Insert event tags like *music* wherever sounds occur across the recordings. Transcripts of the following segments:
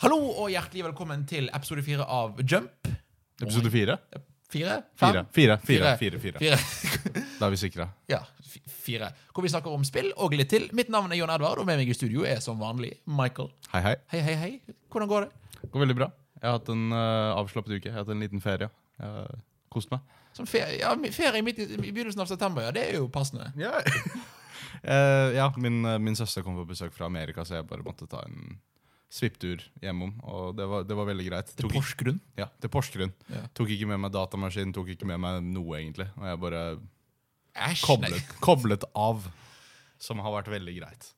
Hallo og hjertelig velkommen til episode fire av Jump. Episode fire? Fire? Fire. Fire. Fire. Fire. Fire. fire. Fire. Da er vi sikra. ja, fi- fire. Hvor vi snakker om spill og litt til. Mitt navn er John Edvard, og med meg i studio er som vanlig Michael. Hei, hei. Hei, hei, hei. Hvordan går det? Det går veldig bra. Jeg har hatt en uh, avslappet uke. Jeg har hatt en liten ferie. Jeg har kost meg. Sånn ferie, ja, ferie midt i, i begynnelsen av september, ja. Det er jo passende. Ja, uh, *laughs* ja min, eh, min søster kom på besøk fra Amerika, så jeg bare måtte ta en svipptur hjemom. Og det var, det var veldig greit. Til Porsgrunn. Ja, til Porsgrunn. Ja. Tok ikke med meg datamaskin, tok ikke med meg noe, egentlig. Og jeg bare Æsj, koblet, koblet av, som har vært veldig greit.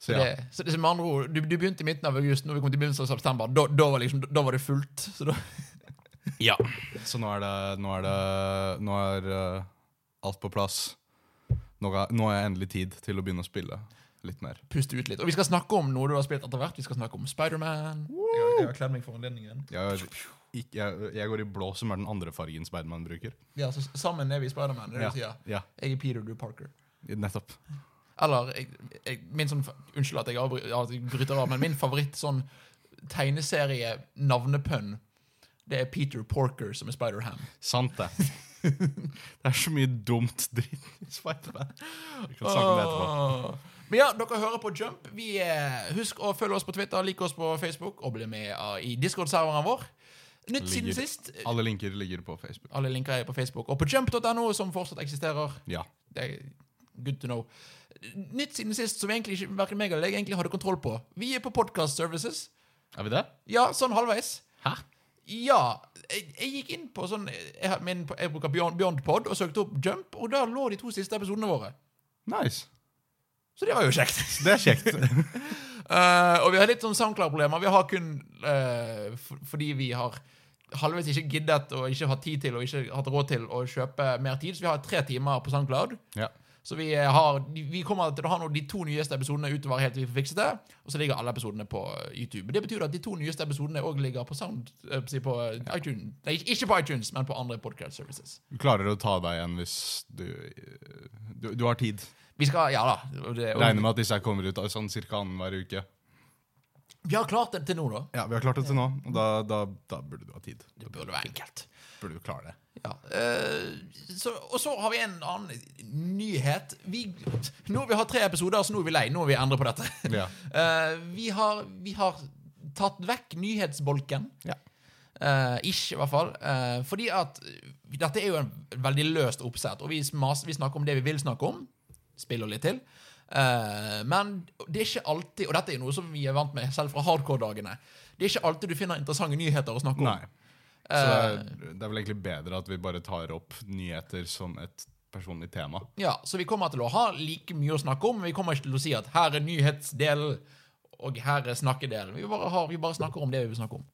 Så ja. Det, så det med andre ord, du, du begynte i midten av august, når vi kom til begynnelsen av september. Da, da, var, liksom, da var det fullt. Så da, *laughs* Ja. Så nå er det Nå er, det, nå er uh, alt på plass. Nå, nå har jeg endelig tid til å begynne å spille litt mer. puste ut litt. Og vi skal snakke om noe du har spilt etter hvert. Vi skal snakke om Spiderman. Jeg, jeg har kledd meg for anledningen. Jeg, jeg, jeg går i blå, som er den andre fargen Spiderman bruker. Ja, så sammen er vi Spiderman. Er Ja. ja, Jeg er Peter, du er Parker. nettopp. Eller jeg, jeg, min sånn, Unnskyld at jeg, avbry- at jeg bryter av, men min favoritt sånn tegneserie-navnepønn, det er Peter Porker, som er Spider-Ham. Sant, det. det er så mye dumt dritt i Spiderman. Vi kan snakke om det etterpå. Men ja, dere hører på Jump. Vi, eh, husk å følge oss på Twitter, like oss på Facebook og bli med ah, i Discord-serveren vår. Nytt siden sist. Alle linker ligger på Facebook. Alle linker er på Facebook. Og på jump.no, som fortsatt eksisterer. Ja. Det er good to know. Nytt siden sist, som egentlig ikke hverken meg eller jeg egentlig hadde kontroll på. Vi er på Podcast Services. Er vi det? Ja, sånn halvveis. Hæ? Ja. Jeg, jeg gikk inn på sånn Jeg, min, jeg bruker Beyond, Beyond Pod og søkte opp Jump, og da lå de to siste episodene våre. Nice. Så det var jo kjekt. *laughs* Det er kjekt. uh, *laughs* og vi har litt sånn SoundCloud-problemer. Vi har kun uh, for, fordi vi har halvveis ikke giddet og ikke hatt tid til og ikke hatt råd til å kjøpe mer tid. Så vi har tre timer på SoundCloud. ja. Så vi, eh, har, vi kommer til å ha noe, de to nyeste episodene utover helt til vi får fikset det. Og så ligger alle episodene på YouTube. Det betyr at de to nyeste episodene òg ligger på Sound på iTunes. Nei, ikke på iTunes, men på andre podcast services. Du klarer å ta deg igjen hvis du, du Du har tid. Vi skal, ja da. Det, og, Regner med at disse her kommer ut av sånn ca. annenhver uke. vi har klart det til nå, da. Ja, vi har klart det til nå, og da, da, da burde du ha tid. Det burde være enkelt. Burde du klare det. Ja, Uh, så, og så har vi en annen nyhet. Vi, nå vi har tre episoder, så nå er vi lei. Nå må vi endre på dette. Ja. Uh, *laughs* vi, har, vi har tatt vekk nyhetsbolken. Ja. Uh, ish, i hvert fall. Fordi at dette er jo en veldig løst oppsett, og vi, vi snakker om det vi vil snakke om. Spiller litt til. Uh, men det er ikke alltid, og dette er noe som vi er vant med selv fra hardcore-dagene, det er ikke alltid du finner interessante nyheter å snakke om. Nei. Så det er, det er vel egentlig bedre at vi bare tar opp nyheter som et personlig tema. Ja, Så vi kommer til å ha like mye å snakke om, men vi kommer ikke til å si at her er nyhetsdelen, og her er snakkedelen. Vi bare, har, vi bare snakker om det vi vil snakke om.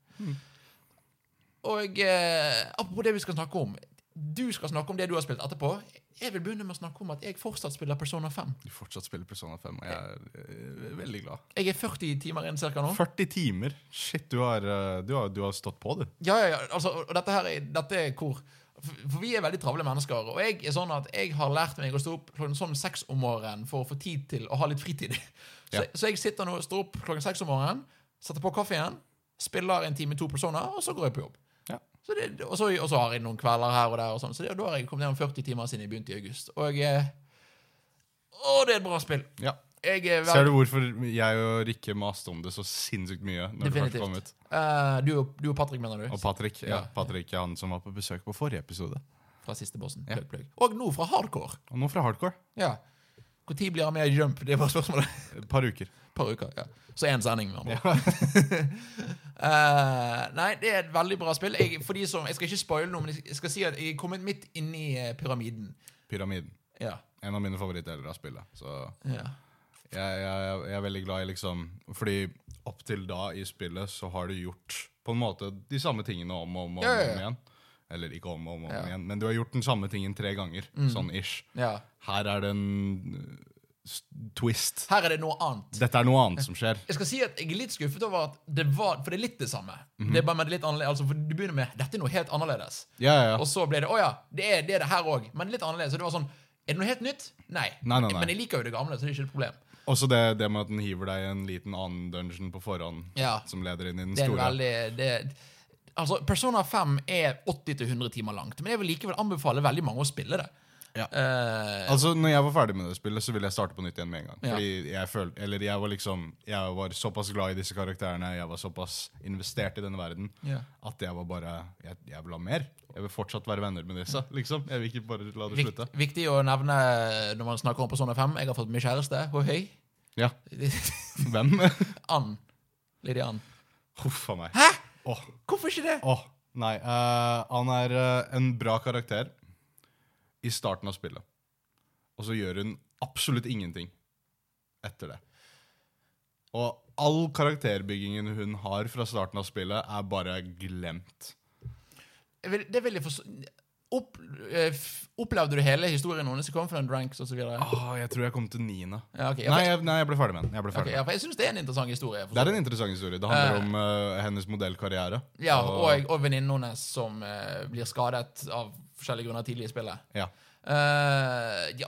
Og eh, apropos det vi skal snakke om. Du skal snakke om det du har spilt etterpå. Jeg vil begynne med å snakke om at jeg fortsatt spiller Persona 5. Du fortsatt spiller Persona 5, og jeg er eh, veldig glad. Jeg er 40 timer inn cirka nå. 40 timer! Shit, du har, eh, du har, du har stått på, du. Ja, ja, ja, altså, og dette her er, dette er hvor for vi er veldig travle mennesker, og jeg er sånn at jeg har lært meg å stå opp klokken sånn seks om morgenen for å få tid til å ha litt fritid. *laughs* Så, Ja. så jeg sitter nå, står opp klokken seks om morgenen, setter på kaffen, spiller en time to personer, og så går jeg på jobb. Så det, og, så, og så har jeg noen kvelder her og der, og sånn, så det, da har jeg kommet ned om 40 timer siden jeg begynte i august. Og jeg, Å, det er et bra spill. Ja. Jeg vel- Ser du hvorfor jeg og Rikke maste om det så sinnssykt mye når det kom ut? Uh, du, og- du og Patrick, mener du? Og Patrick, ja, Ja. Patrick han som var på besøk på forrige episode. Fra siste bossen. Ja. Pløk, pløk. Og nå fra Hardcore. Og nå fra Hardcore. Ja. Når blir han med i Jump? Det bare spørsmålet. Et par uker. *laughs* Par uker, ja. Så én sending. med andre. *laughs* Eh, nei, det er et veldig bra spill. Jeg, som, jeg skal ikke spoile noe, men jeg skal si at jeg er kommet midt inn i eh, pyramiden. Pyramiden. Ja. En av mine favorittdeler av spillet. Så ja. jeg, jeg, jeg er veldig glad i liksom Fordi opp til da i spillet så har du gjort på en måte de samme tingene om og om, og om, Ja, ja, ja. igjen. Eller ikke om og om, om Ja. Mm. igjen, men du har gjort den samme tingen tre ganger. Sånn ish. ja. Her er det en uh, twist. Her er det noe annet. Dette er noe annet som skjer. Jeg skal si at jeg er litt skuffet over at det var For det er litt det samme. Mhm. Det er bare med litt annerledes altså, for Du begynner med 'dette er noe helt annerledes', Ja, ja, ja. og så ble det 'å ja, det er det, er det her òg', men litt annerledes. Så det var sånn Er det noe helt nytt? Nei. Nei, nei, nei. Men jeg liker jo det gamle, så det er ikke et problem. Også det, det med at den hiver deg i en liten annen dungeon på forhånd, Ja. som leder inn i den store. Det er veldig det, Altså, Persona 5 er 80-100 timer langt, men jeg vil likevel anbefale veldig mange å spille det. Ja. Uh, Altså, når jeg var ferdig med det spillet, så ville jeg starte på nytt igjen med en gang. Ja. Fordi jeg følte, eller jeg var liksom Jeg var såpass glad i disse karakterene, jeg var såpass investert i denne verden, Ja. at jeg var bare Jeg, jeg vil ha mer. Jeg vil fortsatt være venner med disse, *laughs* liksom. Jeg vil ikke bare la det Vik, slutte. viktig å nevne når man snakker om Persona 5. Jeg har fått mye kjæreste. Hoi, hei. Ja. *laughs* Hvem? Ann. Lydia Ann. Huff a meg. Hæ?! Åh, Hvorfor ikke det? Oh, nei. uh, han er uh, en bra karakter i starten av spillet. Og så gjør hun absolutt ingenting etter det. Og all karakterbyggingen hun har fra starten av spillet, er bare glemt. Det er veldig forstå Opp, eh, Opplevde du hele historien hennes? Confident Ranks osv.? Ja, Åh, jeg tror jeg kom til niende. okay, Nei, jeg, nei, jeg ble ferdig med den. Jeg okay, ja, jeg syns det er en interessant historie. Det er en interessant historie. Det handler uh, om uh, hennes modellkarriere. Ja, og, og venninnen hennes som uh, blir skadet av forskjellige grunner tidlig i spillet. ja. Ja,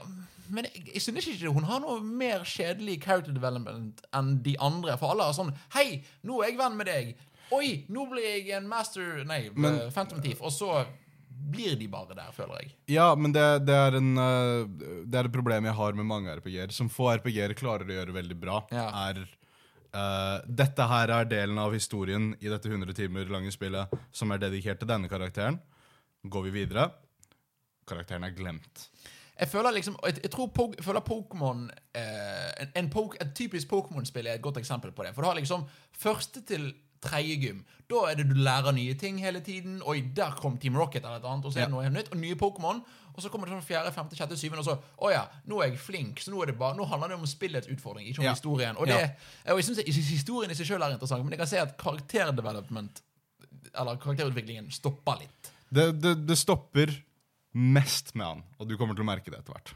men jeg, jeg synes ikke hun har noe mer kjedelig character development enn de andre. For alle er sånn Hei, nå er jeg venn med deg. Oi, nå blir jeg en master Nei, Men- Phantom Thief. Og så blir de bare der, føler jeg. Ja, men det, det, er en, eh, det er et problem jeg har med mange RPG-er. Som få RPG-er klarer å gjøre veldig bra, Ja. er uh, Dette her er delen av historien i dette 100 timer lange spillet som er dedikert til denne karakteren. Går vi videre Karakteren er glemt. Jeg føler liksom Jeg, jeg tror po føler Pokémon eh, en, en po Et typisk Pokémon-spill er et godt eksempel på det. For du har liksom første til tredje gym. Da er det du lærer nye ting hele tiden. Oi, der kom Team Rocket eller et annet, og så er det noe helt nytt. Og nye Pokémon. Og så kommer det sånn fjerde, femte, sjette, syvende, og så Å ja, nå er jeg flink. Så nå, det bare, nå handler det om spillets utfordring, ikke om Ja. historien. Og, Ja. og jeg synes Historien i seg sjøl er interessant, men jeg kan se at karakterdevelopment Eller karakterutviklingen stopper litt. Det, det, det stopper mest med han, og du kommer til å merke det etter hvert.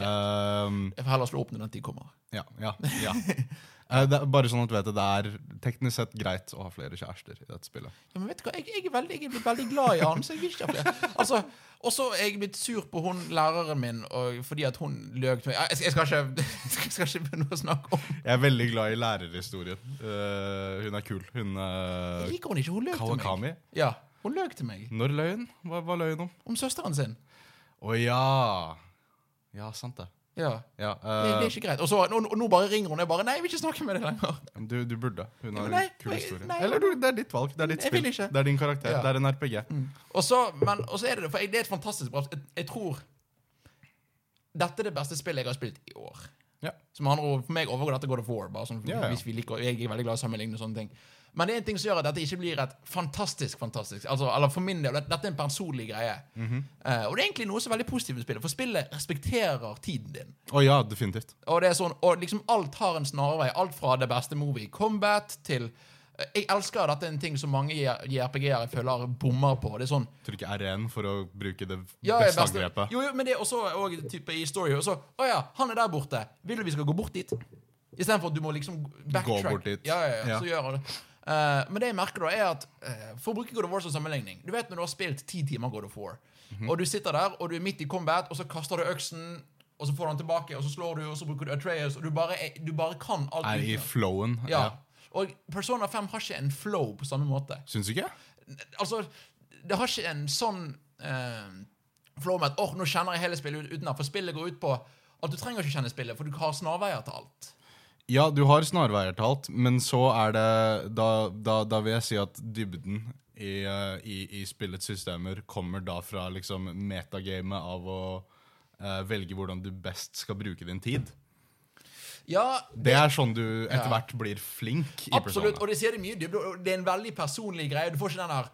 Um, Jeg får heller slå opp når den tid kommer. ja, ja, ja. *laughs* Eh, det er bare sånn at du vet det, det er teknisk sett greit å ha flere kjærester i dette spillet. Ja, men vet du hva, jeg, jeg, er veldig, jeg er blitt veldig glad i han, så jeg vil ikke ha flere. Altså, og så er jeg blitt sur på hun læreren min og, fordi at hun løy til meg. Jeg, jeg, skal ikke, *laughs* jeg skal ikke begynne å snakke om Jeg er veldig glad i lærerhistorien. Uh, hun er kul. Hun uh, liker hun ikke. Hun løy til meg. Ja, hun løg til meg Når løy hun? Hva, hva løy hun om? om søsteren sin. Å ja. Ja, sant det. Ja, Ja, det, det er eh, ikke greit. Og, så, og, og nå bare ringer hun. Jeg bare Nei, jeg vil ikke snakke med deg lenger. *laughs* du, du burde. Hun har Ja, nei, en kul historie. nei. Eller du, det er ditt valg. Det er ditt spill. Det er din karakter. Ja. Det er en RPG. Og så, men, og så er det det, for jeg, det er et fantastisk bra jeg, jeg tror Dette er det beste spillet jeg har spilt i år. Ja. Som handler, For meg overgår dette God of War. Bare sånn. Hvis vi liker, Jeg er veldig glad i å sammenligne sånne ting. Men det er en ting som gjør at dette ikke blir et fantastisk fantastisk altså, Eller for min del, dette er en personlig greie. Mm -hmm. uh, og det er egentlig noe som er veldig positivt med spillet, for spillet respekterer tiden din. Å ja, definitivt. Og det er sånn, og liksom alt har en snarvei. Alt fra det beste movie combat til uh, Jeg elsker at dette er en ting som mange JRPG-ere føler bommer på. Det er sånn Trykke R1 for å bruke det ja, beste beste- angrepet. Jo, jo, men det er også og, type i story. Å ja, han er der borte. Vil du vi skal gå bort dit? Istedenfor at du må liksom backtrack. Gå bort dit. Ja, ja, ja, Ja. Så gjør han det. Eh, men det jeg merker da, er at uh, For å bruke God of War som sammenligning Du vet når du har spilt ti timer God of War, Mhm. og du sitter der, og du er midt i combat, og så kaster du øksen, og så får du den tilbake, og så slår du, og så bruker du Atreus, og du bare, du bare kan alt. Er i flowen. ja. Og Persona 5 har ikke en flow på samme måte. Syns du ikke? Altså, det har ikke en sånn uh, flow med at åh, nå kjenner jeg hele spillet ut- utenat. For spillet går ut på at du trenger ikke kjenne spillet, for du har snarveier til alt. Ja, du har snarveier talt, men så er det Da, da, da vil jeg si at dybden i, eh, i, i spillets systemer kommer da fra liksom metagamet av å uh, velge hvordan du best skal bruke din tid. Ja, Det er sånn du etter Ja. hvert blir flink i absolutt. Persona. Og det sier det mye dybde. Det er en veldig personlig greie. Du får ikke den der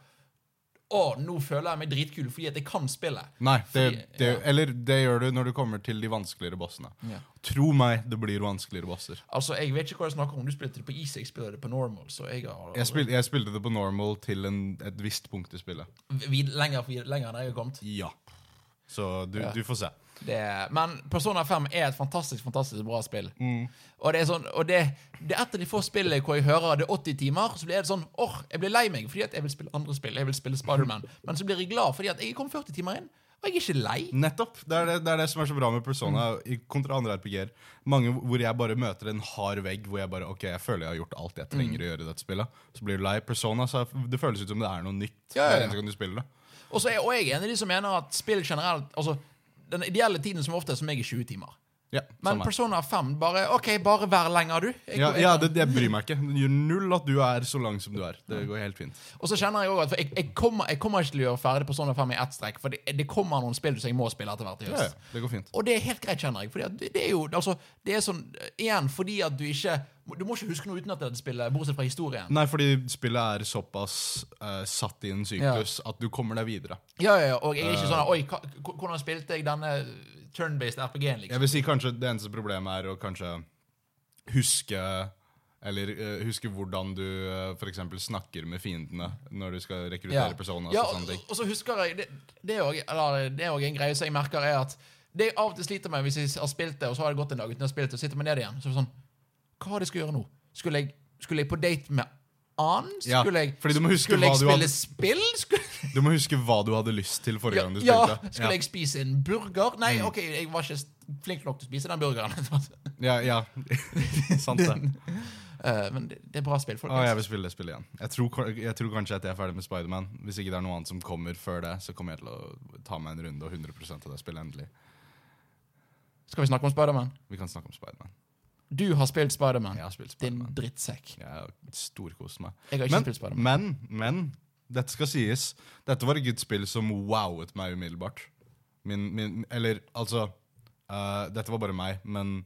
Å, nå føler jeg meg dritkul fordi at jeg kan spillet. Nei, det, Fordi- det, ja. eller det gjør du når du kommer til de vanskeligere bossene. Ja. Tro meg, det blir vanskeligere bosser. Altså, Jeg vet ikke hva jeg snakker om. Du spilte det på easy, jeg spiller det på normal. Så jeg har Jeg, spil, jeg spilte det på normal til en, et visst punkt i spillet. Vi, lenger, lenger enn jeg har kommet. Ja. Så du, Ja. du får se. Det, men Persona 5 er et fantastisk fantastisk bra spill. Mm. Og det er sånn, og det, det er et av de få spillene hvor jeg hører det er 80 timer, så blir det sånn åh, jeg blir lei meg fordi at jeg vil spille andre spill. Jeg vil spille Spiderman. *laughs* Men så blir jeg glad fordi at jeg kom 40 timer inn, Og jeg er ikke lei. Nettopp. Det er det, det er det som er så bra med Persona mm. kontra andre RPG-er. Mange hvor jeg bare møter en hard vegg hvor jeg bare Ok, jeg føler jeg har gjort alt jeg trenger å gjøre i dette spillet. Så blir du lei. Persona så det føles ut som det er noe nytt Ja, ja, hver ja. eneste gang du spiller det. Og, så er, og jeg er en av de som mener at spill generelt Altså, Den ideelle tiden som ofte er som meg er 20 timer. Ja, Men samme. Persona 5 bare OK, bare vær lenger, du. Jeg, ja, ja det, jeg bryr meg ikke. Det gjør null at du er så lang som du er. Det går helt fint. Og så kjenner jeg også at jeg, jeg, kommer, jeg kommer ikke til å gjøre ferdig Persona 5 i ett strekk, for det, det kommer noen spill som jeg må spille etter hvert Ja, ja, det går fint. Og det er helt greit, kjenner jeg. Fordi det, det er jo altså, det er sånn, Igjen fordi at du ikke Du må ikke huske noe uten at dette spillet, bortsett fra historien. Nei, fordi spillet er såpass uh, satt i en syklus at du kommer deg videre. Ja, ja, ja, Og jeg er ikke sånn Oi, hvordan spilte jeg denne turn-based RPG-en, Jeg liksom? vil si kanskje det eneste problemet er å kanskje huske Eller uh, huske hvordan du uh, f.eks. snakker med fiendene når du skal rekruttere personer. Ja, og og, og så husker jeg Det, er også- eller, det også en greie som jeg merker, er at det jeg av og til sliter med hvis jeg har spilt det, og så har det gått en dag uten å ha spilt det, og sitter meg ned igjen, så er det sånn Hva var det jeg skulle gjøre nå? Skulle jeg, skulle jeg på date med annen? Skulle jeg, huske skulle jeg spille hadde- spill? *laughs* Skulle, Du må huske hva du hadde lyst til forrige ja, gang du ja, spilte. skulle jeg spise en burger? Nei, Mm. OK, jeg var ikke flink nok til å spise den burgeren. *laughs* Ja, ja. *laughs* Sant det. Uh, men det, det er bra spill, Folk, ah, jeg vil spille det spillet igjen. Jeg tror, jeg tror kanskje at jeg er ferdig med Spiderman. Hvis ikke det er noe annet som kommer før det, så kommer jeg til å ta meg en runde og 100% av det spillet endelig. Skal vi snakke om Spiderman? Vi kan snakke om Spiderman. Du har spilt Spiderman. Spilt Din drittsekk. Jeg har storkost meg. Jeg har ikke Men, spilt Spiderman. men, men dette skal sies. Dette var et spill som wowet meg umiddelbart. Min, min, eller altså uh, Dette var bare meg, men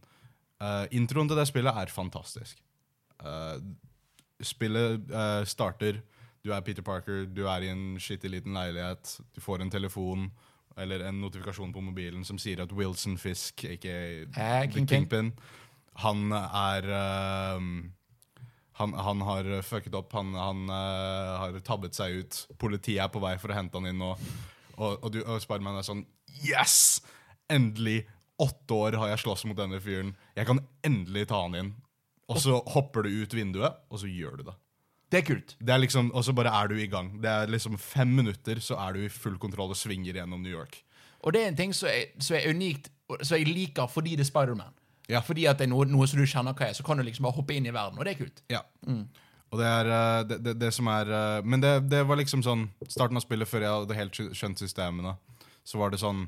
uh, introen til det spillet er fantastisk. Uh, spillet starter Du er Peter Parker, du er i en skittig liten leilighet. Du får en telefon eller en notifikasjon på mobilen som sier at Wilson Fisk, ikke Kingpin. Kingpin, han er uh, han, han har fucket opp, han, han uh, har tabbet seg ut. Politiet er på vei for å hente han inn og, Og, og, du, og Spiderman er sånn Yes! Endelig! Åtte år har jeg slåss mot denne fyren. Jeg kan endelig ta han inn. Og så hopper du ut vinduet, og så gjør du det. Det er kult. Det er liksom, Og så bare er du i gang. Det er liksom Fem minutter, så er du i full kontroll og svinger gjennom New York. Og det er en ting som er, som er unikt, som jeg liker fordi det er Spiderman. Ja. Fordi at det er noe, noe som du kjenner hva er, så kan du liksom bare hoppe inn i verden, og det er kult. Ja. Og det er eh, det, det, det som er eh, Men det, det var liksom sånn Starten av spillet, før jeg hadde helt skjønt systemene, så var det sånn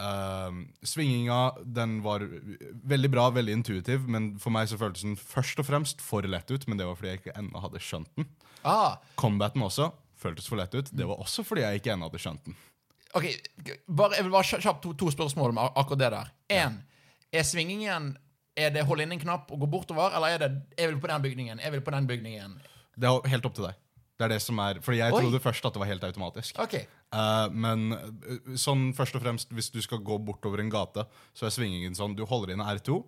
uh, Svinginga den var veldig bra, veldig intuitiv, men for meg så føltes den først og fremst for lett ut. Men det var fordi jeg ikke ennå hadde skjønt den. Ah, Combaten også føltes for lett ut. Det var også fordi jeg ikke ennå hadde skjønt den. ok, bare, Jeg vil bare kjapt to, to spørsmål om akkurat det der. En, Er svingingen Er det holde inn en knapp og gå bortover, eller er det jeg vil på den bygningen, jeg vil på den bygningen? Det er helt opp til deg. Det er det som er Fordi jeg Oi. trodde først at det var helt automatisk. Ok. Uh, men eh, sånn først og fremst hvis du skal gå bortover en gate, så er svingingen sånn Du holder inn R2,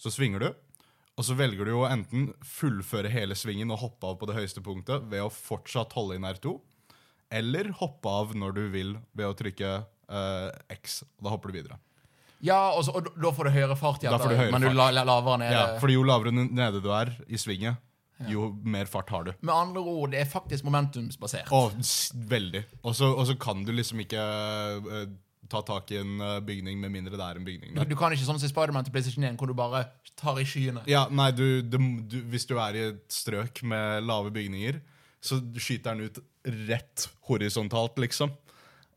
så svinger du. Og så velger du å enten fullføre hele svingen og hoppe av på det høyeste punktet ved å fortsatt holde inn R2, eller hoppe av når du vil ved å trykke uh, X. Og da hopper du videre. Ja, og, så, og da- får du høyere fart, Ja, Da får du høyere men du la, la, lavere ned. Ja, fordi jo lavere nede du er i svinget, jo mer fart har du. Med andre ord, det er faktisk momentumsbasert. Oh, veldig. Og så kan du liksom ikke uh, ta tak i en eh, bygning med mindre det er en bygning Du, du kan ikke sånn som Spiderman til PlayStation 1, hvor du bare tar i skyene. Ja, nei, du, du, du, Hvis du er i et strøk med lave bygninger, så skyter den ut rett horisontalt, liksom.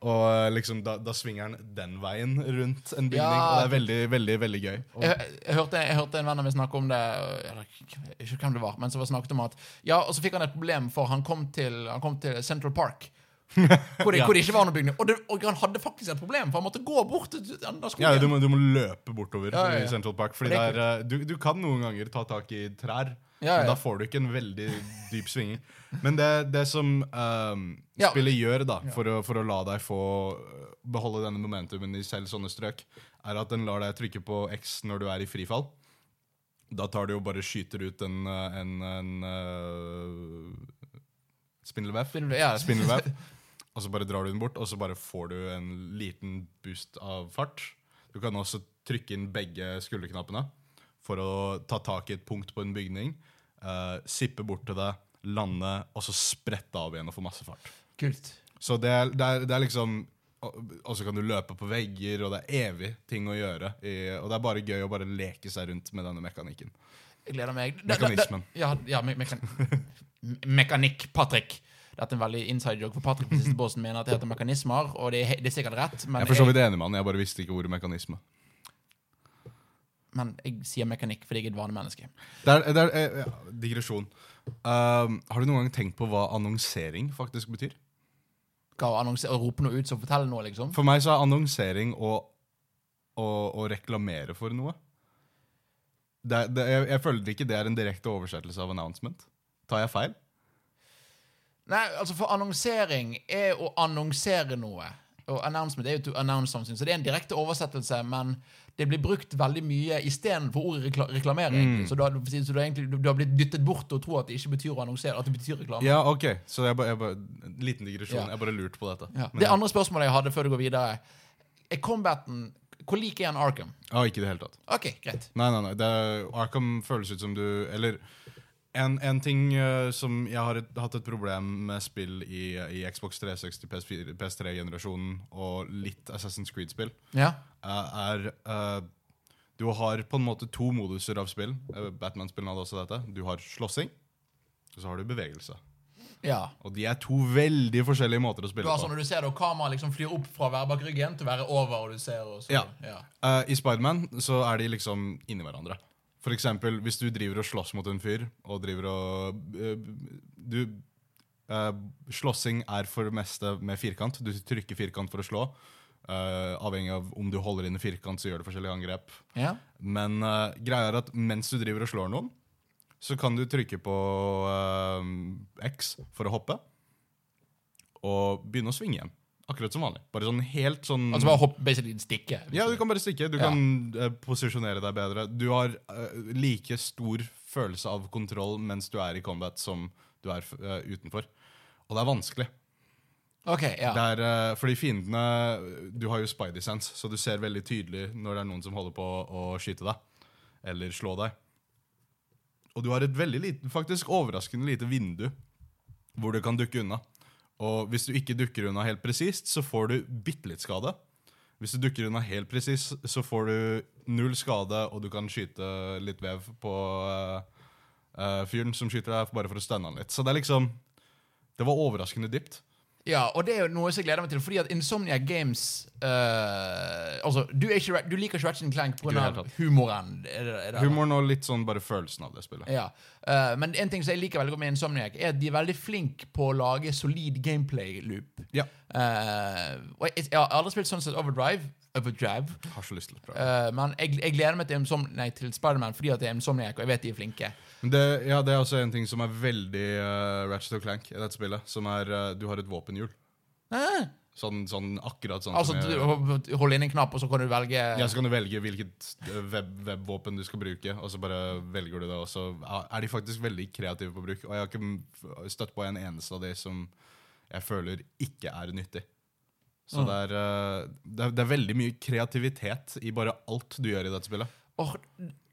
Og eh, liksom, da, da svinger den den veien rundt en bygning. Ja. Og det er veldig, veldig veldig gøy. Og, Jeg, jeg, hørte, jeg hørte en venn av meg snakke om det jeg Ikke hvem det var, men som var snakket om at Ja, og så fikk han et problem, for han kom til, han kom til Central Park. Hvor det, *laughs* Ja. hvor det ikke var noen bygning. Og, det, og han hadde faktisk et problem, for han måtte gå bort til den skogen. ja, du må, du må løpe bortover Ja, i Central Park. Fordi Og det det er er, eh, du, du kan noen ganger ta tak i trær, Ja, men da får du ikke en veldig dyp svinging. Men det, det som Ja. spillet gjør da, for, å, for å la deg få øh, beholde denne momentumen i selv sånne strøk, er at den lar deg trykke på X når du er i frifall. Da tar du og bare skyter ut en, øh, en, en øh, spindelvev. Spindelvev, ja. Spindelvev. Og så bare drar du den bort, og så bare får du en liten boost av fart. Du kan også trykke inn begge skulderknappene for å ta tak i et punkt på en bygning. Uh, sippe bort til det, lande, og så sprette av igjen og få masse fart. Kult. Så det er, det er, det er liksom og, så kan du løpe på vegger, og det er evig ting å gjøre. Og det er bare gøy å bare leke seg rundt med denne mekanikken. Jeg gleder meg. Mekanismen. Ja, ja me mekan *laughs* mekanikk, Patrick. Dette er en veldig inside joke, for Patrick på siste båsen mener at det heter mekanismer, og det er, det er sikkert rett, men Jeg er for så vidt enig med han, jeg bare visste ikke ordet mekanisme. Men jeg sier mekanikk fordi jeg er et vanemenneske. Det er, det er eh, ja, digresjon. Um, har du noen gang tenkt på hva annonsering faktisk betyr? Hva å å rope noe ut som forteller noe, liksom? For meg så er annonsering å, å, å reklamere for noe. Det, det, jeg, jeg føler ikke det er en direkte oversettelse av announcement. Tar jeg feil? Nei, altså for annonsering er å annonsere noe. Og announcement er jo to announce something. Så det er en direkte oversettelse, men det blir brukt veldig mye istedenfor ordet rekla reklamere. Mm. Så, du har, så du, har egentlig, du har blitt dyttet bort til å tro at det ikke betyr å annonsere, at det betyr reklame. Ja, ok. Så jeg bare, jeg liten digresjon. Ja. Jeg bare lurte på dette. Ja. Men Det andre spørsmålet jeg hadde før du går videre, er combaten Hvor lik er en Arkham? ja, ikke i det hele tatt. OK, greit. Nei, nei, nei. Er, Arkham føles ut som du Eller en, en ting uh, som jeg har et, hatt et problem med spill i, i Xbox 360, PS4, PS3-generasjonen og litt Assassin's Creed-spill, Ja. uh, er uh, Du har på en måte to moduser av spill. Batman-spillene hadde også dette. Du har slåssing, og så har du bevegelse. ja. Og de er to veldig forskjellige måter å spille på. sånn når du ser det, kameraet liksom flyr opp fra å være bak ryggen til å være over, og du ser og så, Ja. ja. Uh, I Spiderman så er de liksom inni hverandre. For eksempel hvis du driver og slåss mot en fyr, og driver og eh, Du eh, Slåssing er for det meste med firkant. Du trykker firkant for å slå. Uh, avhengig av om du holder inn i firkant, så gjør du forskjellige angrep. ja. Men uh, greia er at mens du driver og slår noen, så kan du trykke på uh, X for å hoppe, og begynne å svinge igjen. Akkurat som vanlig. Bare sånn helt sånn Altså bare hopp, basically stikke. ja, du- kan bare stikke. Du Ja. kan uh, posisjonere deg bedre. Du har uh, like stor følelse av kontroll mens du er i combat som du er uh, utenfor. Og det er vanskelig. OK, ja. Er, fordi fiendene Du har jo spidey sense, så du ser veldig tydelig når det er noen som holder på å skyte deg. Eller slå deg. Og du har et veldig lite, faktisk overraskende lite vindu hvor du kan dukke unna. Og hvis du ikke dukker unna helt presist, så får du bitte litt skade. Hvis du dukker unna helt presist, så får du null skade, og du kan skyte litt vev på uh, fyren som skyter deg, bare for å stønne han litt. Så det er liksom Det var overraskende dypt. Ja, og det er jo noe som jeg gleder meg til, fordi at Insomnia Games uh, Altså, du, er ikke, du liker ikke Ratchet Clank pga. humoren. Er det, er det, Humoren og litt sånn bare følelsen av det spillet. Ja. uh, men en ting som jeg liker veldig godt med Insomniac, er at de er veldig flinke på å lage solid gameplay-loop. Ja. Uh, og jeg, jeg har aldri spilt Sunset Overdrive, Overdrive Har så lyst til å prøve. Uh, men jeg, jeg gleder meg til, Insom nei, til Spiderman fordi at det er Insomniac, og jeg vet de er flinke. Det, ja, det er også en ting som er veldig uh, Ratchet Clank i dette spillet. Som er uh, Du har et våpenhjul. Eh, Sånn, sånn akkurat sånn altså, jeg, du holder inn en knapp, og så kan du velge Ja, så kan du velge hvilket web, webvåpen du skal bruke, og så bare velger du det. Og så er de faktisk veldig kreative på bruk. Og jeg har ikke støtt på en eneste av de som jeg føler ikke er nyttig. Så Mm. det, er, eh, det, er, det er veldig mye kreativitet i bare alt du gjør i dette spillet. Åh,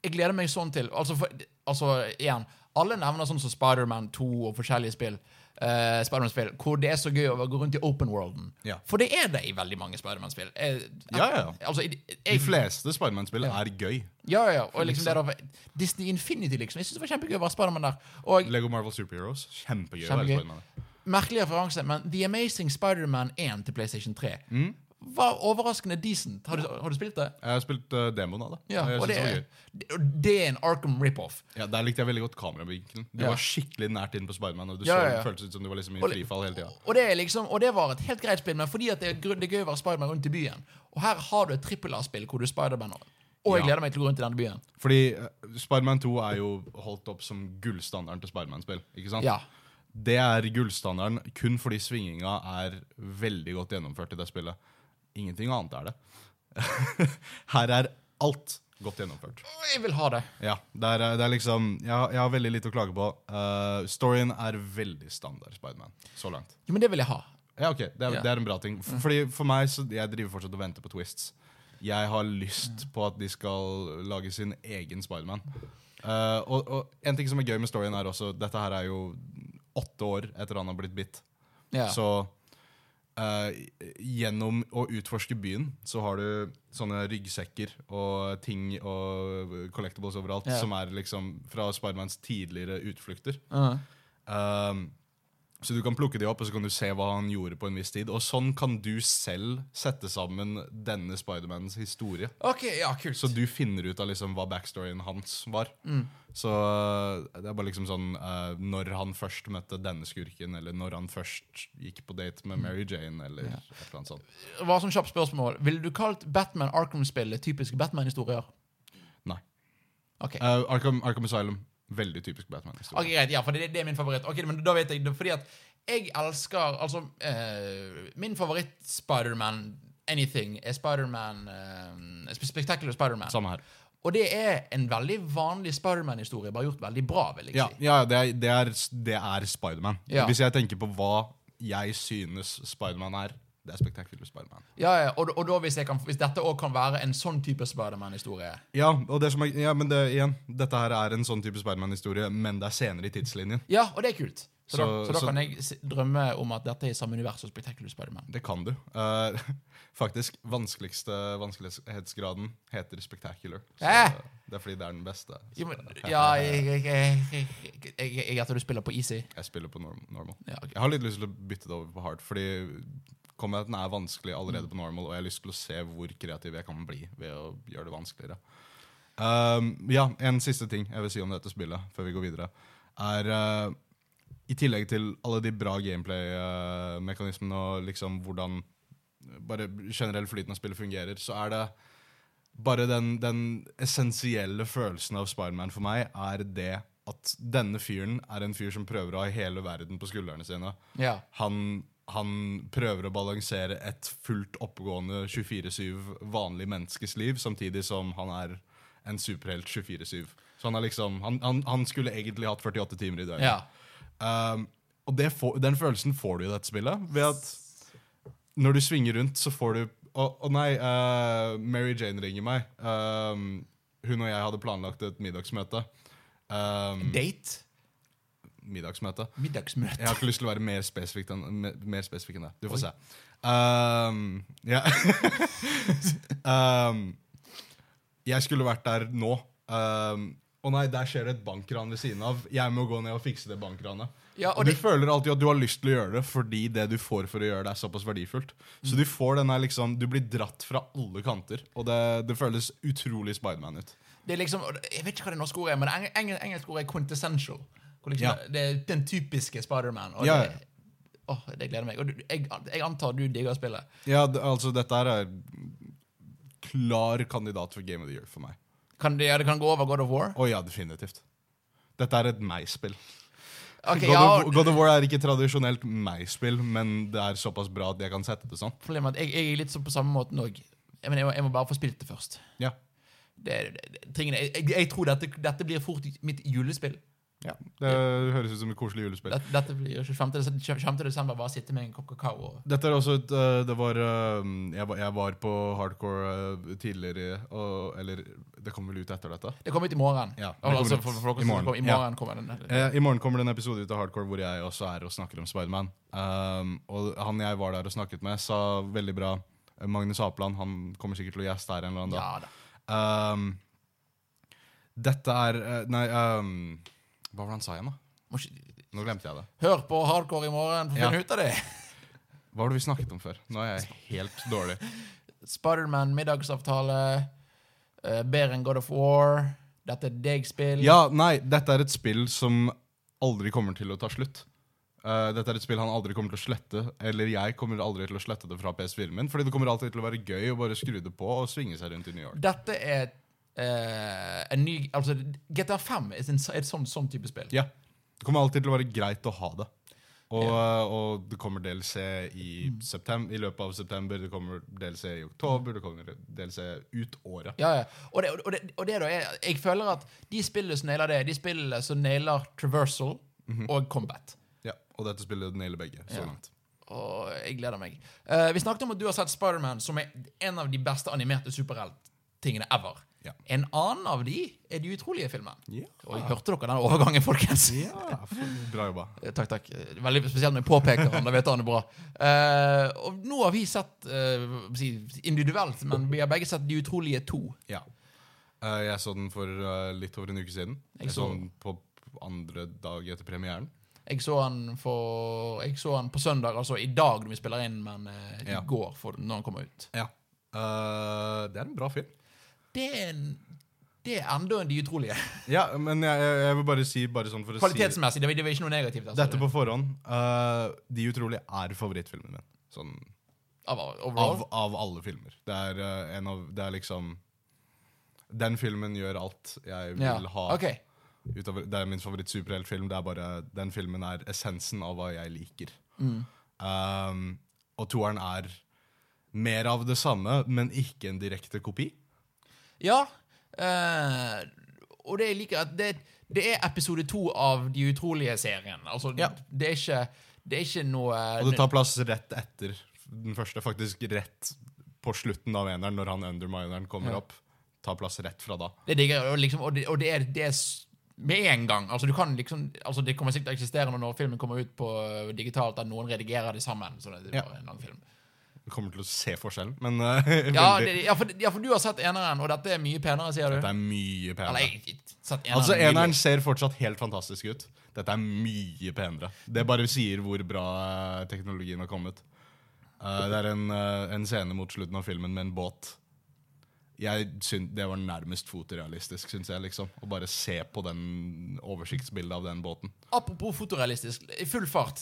jeg gleder meg sånn til Altså, for, altså igjen Alle nevner sånn som Spiderman 2 og forskjellige spill. Uh, Spiderman-spill Hvor det er så gøy å gå rundt i open worlden. Ja. For det er det i veldig mange Spiderman-spill. Eh, Ja, ja. Altså, jeg, De fleste Spiderman-spill Ja. er gøy. ja, ja. Og liksom det der, Disney Infinity, liksom. Jeg synes det var kjempegøy å være Spiderman der. Og Lego Marvel Superheroes. Kjempegøy. Kjempegøy. Merkelig referanse, men The Amazing Spiderman 1 til PlayStation 3 Mm. var overraskende decent. Har du, har du spilt det? Jeg har spilt uh, demoen av det. Ja, og det, det er, det- er en Arkham rip-off. Ja, Der likte jeg veldig godt kameravinkelen. Du Ja. var skikkelig nært inn på Spiderman. Og du Ja, så, ja, føltes ut som du var liksom i Og- frifall hele tida. Og det, liksom, og det var et helt greit spill, men fordi det er, det er gøy å være Spiderman rundt i byen. Og her har du et trippel A-spill hvor du er Spiderman. Og jeg gleder meg til å gå rundt i denne byen. Fordi uh, Spiderman 2 er jo holdt opp som gullstandarden til Spiderman-spill. ikke sant? Ja. Det er gullstandarden kun fordi svinginga er veldig godt gjennomført i det spillet. Ingenting annet er det. *laughs* Her er alt godt gjennomført. Jeg vil ha det. Ja, det er, det er liksom Jeg, har- jeg har veldig lite å klage på. Uh, storyen er veldig standard Spiderman så langt. Jo, men det vil jeg ha. Ja, ok, det er, Ja. det er en bra ting. Fordi For meg, så jeg driver fortsatt og venter på twists. Jeg har lyst på at de skal lage sin egen Spiderman. Uh, og, og en ting som er gøy med storyen, er også Dette her er jo åtte år etter han har blitt bitt. Ja. Så uh, gjennom å utforske byen, så har du sånne ryggsekker og ting og collectibles overalt, Ja. som er liksom fra Spidermans tidligere utflukter. Uh, Um, så du kan plukke de opp, og så kan du se hva han gjorde på en viss tid. Og sånn kan du selv sette sammen denne Spidermans historie. OK, ja, kult. Så du finner ut av liksom hva backstoryen hans var. Så uh, det er bare liksom sånn uh, Når han først møtte denne skurken, eller når han først gikk på date med Mary Jane, eller et eller annet sånt. Hva som kjapt spørsmål. Ville du kalt Batman Arkham-spillet typiske Batman-historier? Nei. OK. Uh, Arkham, Arkham Asylum. Veldig typisk Batman-historie. Greit, ja, for det, det er min favoritt. Ok, men da vet jeg det, Fordi at jeg elsker Altså, eh, min favoritt-Spiderman anything er Spiderman uh, Spectacular Spiderman. Samme her. Og det er en veldig vanlig Spiderman-historie, bare gjort veldig bra, vil jeg Ja, ja det er, det er, det er Spiderman. Ja. Hvis jeg tenker på hva jeg synes Spiderman er, det er Spectacular Spiderman. Ja, ja, og, og da hvis, kan, hvis dette òg kan være en sånn type Spiderman-historie Ja, og det som er, ja, men det, igjen, dette her er en sånn type Spiderman-historie, men det er senere i tidslinjen. Ja, og det er kult. Så, da, Så- da så- kan jeg drømme om at dette er i samme univers som Spectacular Spiderman. Det kan du. Uh, faktisk, vanskeligste vanskelighetsgraden heter Spectacular. Så Eh! Det er fordi det er den beste. Ja, men, ja jeg, jeg gjetter du spiller på easy. Jeg spiller på norm normal. Ja, okay. Jeg har litt lyst til å bytte det over på hard, fordi combaten er vanskelig allerede på normal, og jeg har lyst til å se hvor kreativ jeg kan bli ved å gjøre det vanskeligere. Um, ja, En siste ting jeg vil si om dette spillet, før vi går videre, er uh, I tillegg til alle de bra gameplay-mekanismene og liksom hvordan bare generell flyten av spillet fungerer, så er det bare den, den essensielle følelsen av Spiderman for meg er det at denne fyren er en fyr som prøver å ha hele verden på skuldrene sine. Ja. Han, han prøver å balansere et fullt oppegående 24-7 vanlig menneskes liv, samtidig som han er en superhelt 24-7. Så han, liksom, han, han, han skulle egentlig hatt 48 timer i døgnet. ja. Um, og det får, den følelsen får du i dette spillet. Ved at når du svinger rundt, så får du Å å nei, uh, Mary Jane ringer meg. Um, hun og jeg hadde planlagt et middagsmøte. Um, Date? Middagsmøte. Middagsmøte? Jeg har ikke lyst til å være mer spesifikk enn, mer spesifikk enn det. Du får se. Um, ja. *laughs* um, jeg skulle vært der nå. Um, å nei, der skjer det et bankran ved siden av. Jeg må gå ned og fikse det bankranet. Ja, og du det, føler alltid at du har lyst til å gjøre det fordi det du får for å gjøre det, er såpass verdifullt. Så du får denne liksom Du blir dratt fra alle kanter, og det, det føles utrolig Spiderman ut. det er liksom Jeg vet ikke hva det norske ordet er, men det eng- eng- engelske ordet er quintessential. Liksom, Ja. Det er den typiske Spiderman. Ja, Ja, det, det gleder meg. Og du, jeg, jeg antar du digger spillet. Ja, det, altså dette er klar kandidat for Game of the Year for meg. Kan det, ja, det kan gå over God of War? Å ja, definitivt. Dette er et meg-spill. Okay, God, ja, God of War er ikke tradisjonelt meg-spill, men det er såpass bra at jeg kan sette det sånn. Problemet er at jeg, jeg er litt sånn på samme måten òg. Jeg, jeg, må- bare få spilt det først. Ja. Det, det, det, jeg, jeg tror dette, dette blir fort mitt julespill. Det høres ut som et koselig julespill. Dette, dette blir 25. 25. desember. Bare sitte med en kopp kakao. Dette er også et øh, Det var jeg, var- jeg var på hardcore øh, tidligere, og, eller det kom vel ut etter dette? det kommer ut i morgen. Ja, altså, kommer for, for dere i morgen. kommer- I morgen kommer den. Eh, I morgen kommer det en episode ut av Hardcore hvor jeg også er og snakker om Spiderman. Um, og han jeg var der og snakket med, sa veldig bra eh, Magnus Apeland han kommer sikkert til å gjeste her en eller annen dag. Ja da. Um, dette er eh, Nei, um, hva var det han sa igjen, da? Nå glemte jeg det. hør på Hardcore i morgen for å finne ut av det. Hva var det vi snakket om før? Nå er jeg helt dårlig. Spiderman middagsavtale. Uh, bedre enn God of War. Dette er deg-spill. Ja, nei, dette er et spill som aldri kommer til å ta slutt. Uh, dette er et spill han aldri kommer til å slette, eller jeg kommer aldri til å slette det fra PS4-en min, fordi det kommer alltid til å være gøy å bare skru det på og svinge seg rundt i New York. Dette er eh, en ny Altså, GTA 5 er en- et sånn, sånn type spill. Ja. Det kommer alltid til å være greit å ha det. Og, ja. og det kommer DLC i, Mm. i løpet av september, det kommer DLC i oktober, det kommer DLC ut året. Ja, ja. Og det, og det, og det da er Jeg føler at de spillene som nailer det, de spillene som nailer traversal og combat. Ja, og dette spillet nailer begge. så langt. Og jeg gleder meg. Uh, vi snakket om at du har sett Spiderman, som er en av de beste animerte superhelttingene ever. Ja. En annen av de er De utrolige filmene. Ja. Og hørte dere den overgangen, folkens? Ja, bra jobba. *laughs* Eh, Takk, takk. Veldig spesielt når jeg påpeker han. Da vet han det bra. Uh, og nå har vi sett si, individuelt, men vi har begge sett De utrolige to. Ja. Uh, jeg så den for litt over en uke siden. Jeg Jeg så den på andre dag etter premieren. Jeg så han for Jeg så han på søndag, altså i dag når vi spiller inn, men i går for, når han kommer ut. Ja. Det er en bra film. Det er, en, det er enda en De utrolige. Ja, men jeg, jeg, vil bare si bare sånn å si Kvalitetsmessig. Det var, det var ikke noe negativt. Altså, Dette på forhånd. Uh, De utrolige er favorittfilmen min. Sånn av, av, av alle filmer. Det er uh, en av Det er liksom Den filmen gjør alt jeg vil ja. ha. Okay. Utover, det er min favoritt-superheltfilm. Det er bare Den filmen er essensen av hva jeg liker. Mm. Um, og toeren er mer av det samme, men ikke en direkte kopi. Ja. Uh, og det jeg liker at det, det er episode to av De utrolige-serien. Altså, Ja. det, er ikke, det er ikke noe Og det tar plass rett etter den første. Faktisk rett på slutten av eneren, når han undermineren kommer Ja. opp. Tar plass rett fra da. Det digger. Og, liksom, og, det, og det, er, det er med en gang. Altså, du kan liksom, altså, det kommer sikkert til å eksistere når filmen kommer ut på digitalt, at noen redigerer det sammen. Så det er Ja. en lang film. Kommer til å se forskjellen, men uh, *laughs* Ja, det, ja, for, ja, for du har sett eneren, og dette er mye penere, sier du? Dette er mye penere. Eller, eneren. Altså. Eneren ser fortsatt helt fantastisk ut. Dette er mye penere. Det bare sier hvor bra eh, teknologien har kommet. Uh, det er en, uh, en scene mot slutten av filmen med en båt. Jeg syns Det var nærmest fotorealistisk, syns jeg. liksom Å bare se på den oversiktsbildet av den båten. Apropos fotorealistisk, i full fart.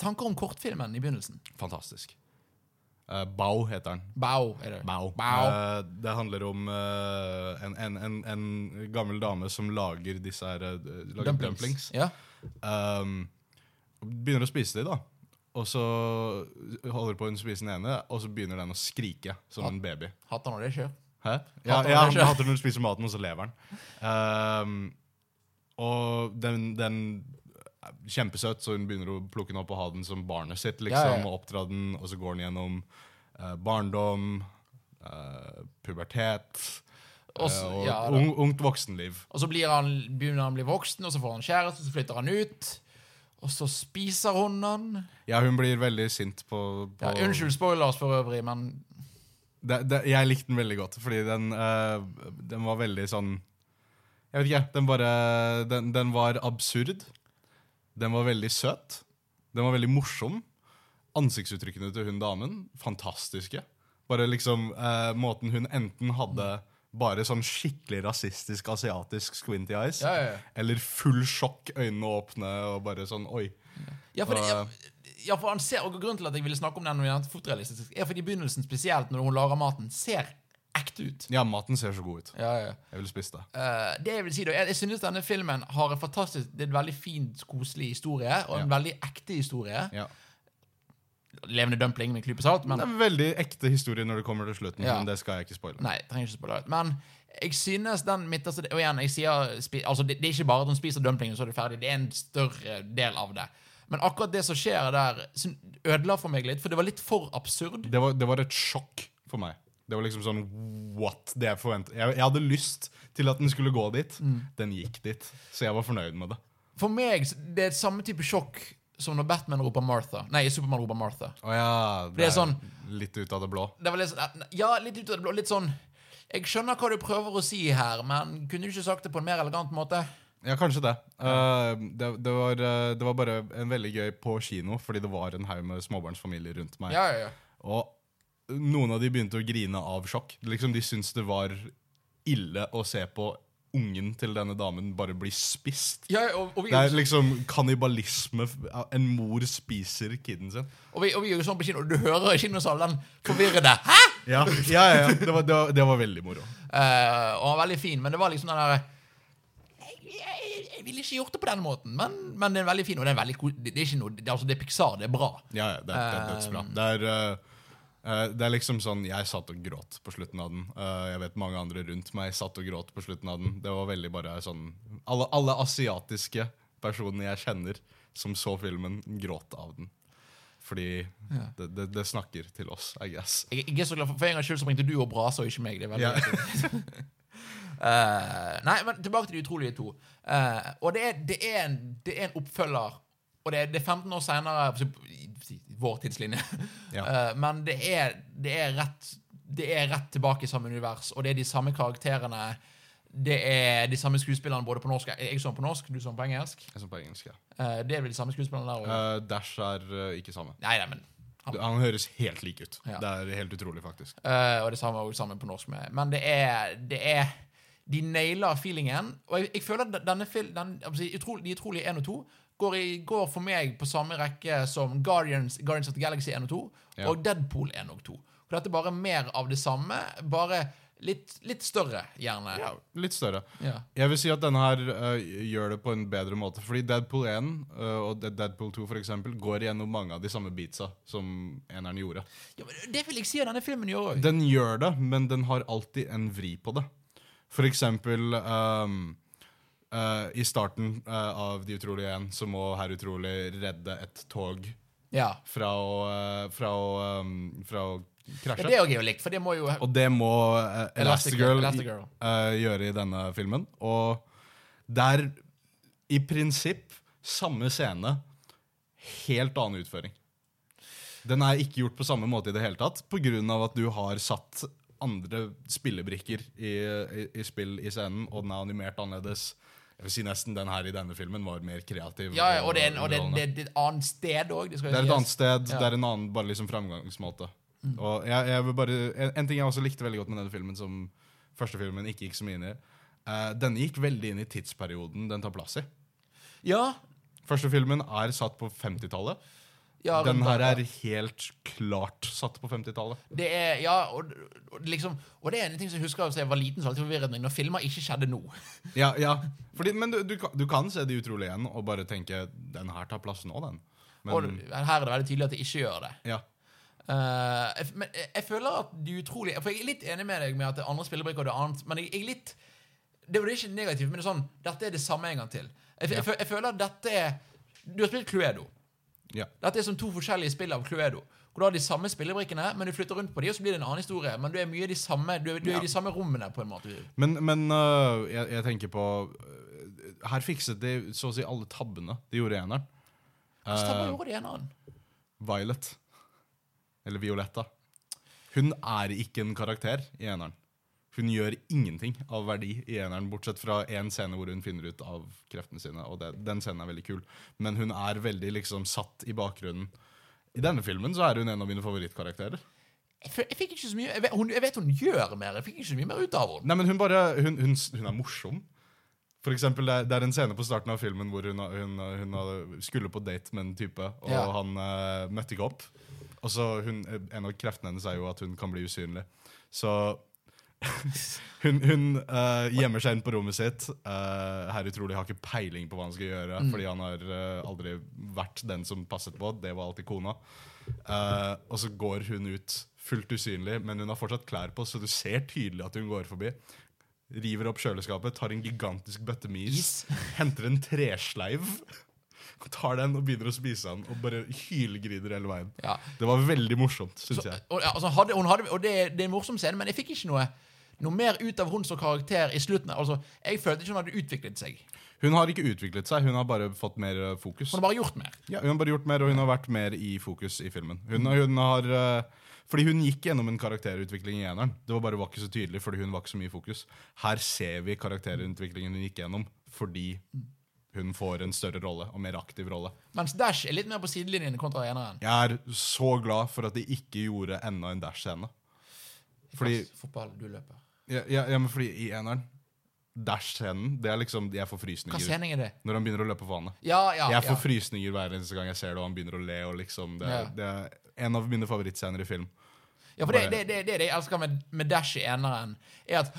Tanker om kortfilmen i begynnelsen? Fantastisk. Uh, Bao heter den. Bao, er det? Bao. Bao. Uh, det handler om uh, en, en, en, en gammel dame som lager disse her lager dumplings. Ja. Um, begynner å spise de, da. Og så holder på å spise den ene, og så begynner den å skrike som en baby. Hater når det skjer. Hæ? Ja, Hater ja han han ikke? hater når du spiser maten, og så lever den. Um, og den, den Kjempesøt, så hun begynner å plukke den opp og ha den som barnet sitt. liksom, Ja, ja. Og oppdra den, og så går den gjennom uh, barndom, uh, pubertet Og så- eh, og ja, un, ungt voksenliv. Og så blir han, begynner han å bli voksen, og så får han kjæreste, så flytter han ut. Og så spiser hun han. Ja, hun blir veldig sint på, på unnskyld spoilers for øvrig, men det, det, Jeg likte den veldig godt, fordi den, eh, den var veldig sånn Jeg vet ikke. Den bare den, den var absurd. Den var veldig søt. Den var veldig morsom. Ansiktsuttrykkene til hun damen, fantastiske. Bare liksom eh, måten hun enten hadde bare sånn skikkelig rasistisk asiatisk squinty eyes, Ja, ja, ja. eller full sjokk, øynene åpne og bare sånn Oi. Ja, for, det, ja, ja, for han ser, og Grunnen til at jeg ville snakke om den, er er fordi i begynnelsen, spesielt når hun lager maten, ser ekte ut. Ja, maten ser så god ut. Ja, ja. Jeg ville spist det. Uh, det Jeg vil si da, jeg, jeg synes denne filmen har en fantastisk Det er en veldig fin, koselig historie, og en Ja. veldig ekte historie. Ja. Levende dumpling med klype salt, men Det er en veldig ekte historie når det kommer til slutten, men det skal jeg ikke spoile. Nei, trenger ikke spoile. Men jeg synes den midterste Og igjen, jeg sier spi, altså det, det er ikke bare at hun spiser dumplingen, så er det ferdig. Det er en større del av det. Men akkurat det som skjer der, ødela for meg litt, for det var litt for absurd. Det var, det var et sjokk for meg. Det var liksom sånn what? Det jeg forventet. Jeg, jeg hadde lyst til at den skulle gå dit. Mm. Den gikk dit. Så jeg var fornøyd med det. For meg det er samme type sjokk som når Batman roper Martha. Nei, Supermann roper Martha. Oh, ja. Det, Det er sånn- litt ut av det blå. Det var litt sånn Ja, litt ut av det blå. Litt sånn Jeg skjønner hva du prøver å si her, men kunne du ikke sagt det på en mer elegant måte? Ja, kanskje det. Uh, det, det, var, eh, det var bare en veldig gøy på kino, fordi det var en haug med småbarnsfamilier rundt meg. Ja, ja, ja. Og noen av de begynte å grine av sjokk. Liksom De syntes det var ille å se på ungen til denne damen bare bli spist. ja og, og, vi, Det er liksom kannibalisme. En mor spiser kiden sin. og, vi, og vi gjør jo sånn på kino, du hører i kinosalen forvirrede Hæ?! Ja, ja, ja, Det, var, det, var, det var veldig moro. Uh, og var veldig fin, men det var liksom den derre jeg, jeg, jeg ville ikke gjort det på den måten, men, men det er veldig fin. Og det er, veldig, det, er noe, det, er altså, det er Pixar, det er bra. Ja, ja, det, det er dødsbra. Det er, eh, eh, det er liksom sånn Jeg satt og gråt på slutten av den. Eh, jeg vet mange andre rundt meg satt og gråt på slutten av den. Det var veldig bare sånn Alle, alle asiatiske personene jeg kjenner som så filmen, gråt av den. Fordi det, det, det snakker til oss, I guess. Jeg, jeg er så glad for, for en gangs skyld så ringte du og Brasa, og ikke meg. Det er veldig yeah. *laughs* uh, nei, men tilbake til De utrolige to. Eh, og det er, det, er en, det er en oppfølger. Og det er, det er 15 år seinere i vår tidslinje. Ja. Uh, *laughs* men det er, det, er rett, det er rett tilbake i samme univers, og det er de samme karakterene. Det er de samme skuespillerne både på norsk Jeg så på norsk, du så på engelsk. Jeg så på engelsk, ja. Uh, det er vel de samme skuespillerne der òg? Uh, Dash er eh, ikke samme. Nei, nei, men Du- Han høres helt lik ut. Ja. Det er helt utrolig, faktisk. Eh, og det samme også sammen på norsk. Med. Men det er, det er De nailer feelingen. Og jeg, jeg føler at denne den, jeg vil utrolig, De 1 og 2 går, i, går for meg på samme rekke som Guardians, Guardians of the Galaxy 1 og 2 Ja. og Deadpool 1 og 2. For dette er bare mer av det samme, bare litt, litt større, gjerne. Ja, litt større. Ja. Jeg vil si at denne her uh, gjør det på en bedre måte. Fordi Deadpool 1 uh, og Deadpool 2 for eksempel, går gjennom mange av de samme beatsa som eneren gjorde. Ja, men det vil jeg si at denne filmen gjør òg. Den gjør det, men den har alltid en vri på det. For eksempel ehm, eh, I starten uh, av De utrolige 1 så må Herr Utrolig redde et tog Ja. fra å, eh, fra å, um, fra å ja, krasje. det er jo likt, for det må jo Og det må uh, Elastigirl- Elastigirl, gjøre i denne filmen. Og det er i prinsipp samme scene, helt annen utføring. Den er ikke gjort på samme måte i det hele tatt, pga. at du har satt andre spillebrikker i, i, i spill i scenen, og den er animert annerledes. Jeg vil si nesten den her i denne filmen var mer kreativ. Ja, ja, og det er, en- og det, det, det er et annet sted òg. Det er et annet sted, Ja. det er en annen bare liksom framgangsmåte. Og jeg, jeg vil bare, en, en ting jeg også likte veldig godt med denne filmen, som første filmen ikke gikk så mye inn i, uh, denne gikk veldig inn i tidsperioden den tar plass i. Ja, Første filmen er satt på 50-tallet. Ja, Den her er helt klart satt på 50-tallet. Det er, ja, og, og, liksom, og det er en ting som jeg husker da jeg var liten, så alltid forvirret meg når filmer ikke skjedde nå. *laughs* Ja, ja. Fordi, men du, du, du kan se De utrolige igjen og bare tenke den her tar plass nå, den. og her er det veldig tydelig at det ikke gjør det. ja. Uh, jeg, men jeg, jeg føler at de utrolige For jeg er litt enig med deg med at det er andre spillebrikker og det er annet, men jeg, jeg er litt Det var ikke negativt, men det er sånn Dette er det samme en gang til. Jeg, Ja. jeg, føler at dette er Du har spilt Cluedo. Ja. Dette er som to forskjellige spill av Cluedo. Hvor du har de samme spillebrikkene, men du flytter rundt på de, og så blir det en annen historie. Men du er mye i de samme Du er, du er Ja. i de samme rommene, på en måte. Men, men øh, jeg, jeg tenker på øh, Her fikset de så å si alle tabbene de gjorde i eneren. Hvilke tabber Eh, gjorde det en annen. Violet. Eller Violetta. Hun er ikke en karakter i eneren. Hun gjør ingenting av verdi i eneren, bortsett fra én scene hvor hun finner ut av kreftene sine. Og det, Den scenen er veldig kul. Men hun er veldig liksom satt i bakgrunnen. I denne filmen så er hun en av mine favorittkarakterer. Jeg, fikk ikke så mye jeg vet, hun, jeg vet hun gjør mer, jeg fikk ikke så mye mer ut av henne. Nei, men hun bare Hun, hun, hun er morsom. For eksempel, det er, det er en scene på starten av filmen hvor hun, hun, skulle på date med en type, og Ja. han uh, møtte ikke opp. Og så hun, En av kreftene hennes er jo at hun kan bli usynlig. Så *laughs* hun, hun uh, gjemmer seg inn på rommet sitt. Uh, Herr Utrolig har ikke peiling på hva han skal gjøre, fordi han har uh, aldri vært den som passet på. Det var alltid kona. Uh, og så går hun ut fullt usynlig, men hun har fortsatt klær på, så du ser tydelig at hun går forbi. River opp kjøleskapet, tar en gigantisk bøtte med is, *laughs* henter en tresleiv, tar den og begynner å spise den, og bare hylgriner hele veien. Ja. Det var veldig morsomt, syns jeg. og, altså, hadde, hadde, og det, det er en morsom scene, men jeg fikk ikke noe, noe mer ut av hun som karakter i slutten. Altså, jeg følte ikke hun hadde utviklet seg. Hun har ikke utviklet seg, hun har bare fått mer eh, fokus. Hun har bare gjort mer. Ja, hun har bare gjort mer, og hun har vært mer i fokus i filmen. Hun, hun har eh, Fordi hun gikk gjennom en karakterutvikling i eneren. Det var bare var ikke så tydelig, fordi hun var ikke så mye i fokus. Her ser vi karakterutviklingen hun gikk gjennom, fordi hun får en større rolle, og mer aktiv rolle. Mens Dash er litt mer på sidelinjen kontra eneren. Jeg er så glad for at de ikke gjorde enda en Dash-scene. Fordi, Fotball, du løper. Ja, ja, ja, men fordi i eneren Dash-scenen, det er liksom Jeg får frysninger. Hva scenen er det? når han begynner å løpe på vannet. Ja, ja, Jeg får ja. frysninger hver eneste gang jeg ser det, og han begynner å le. og liksom det, Ja. det er en av mine favorittscener i film. ja for det, det, det, det, det jeg elsker med, med Dash i eneren, er at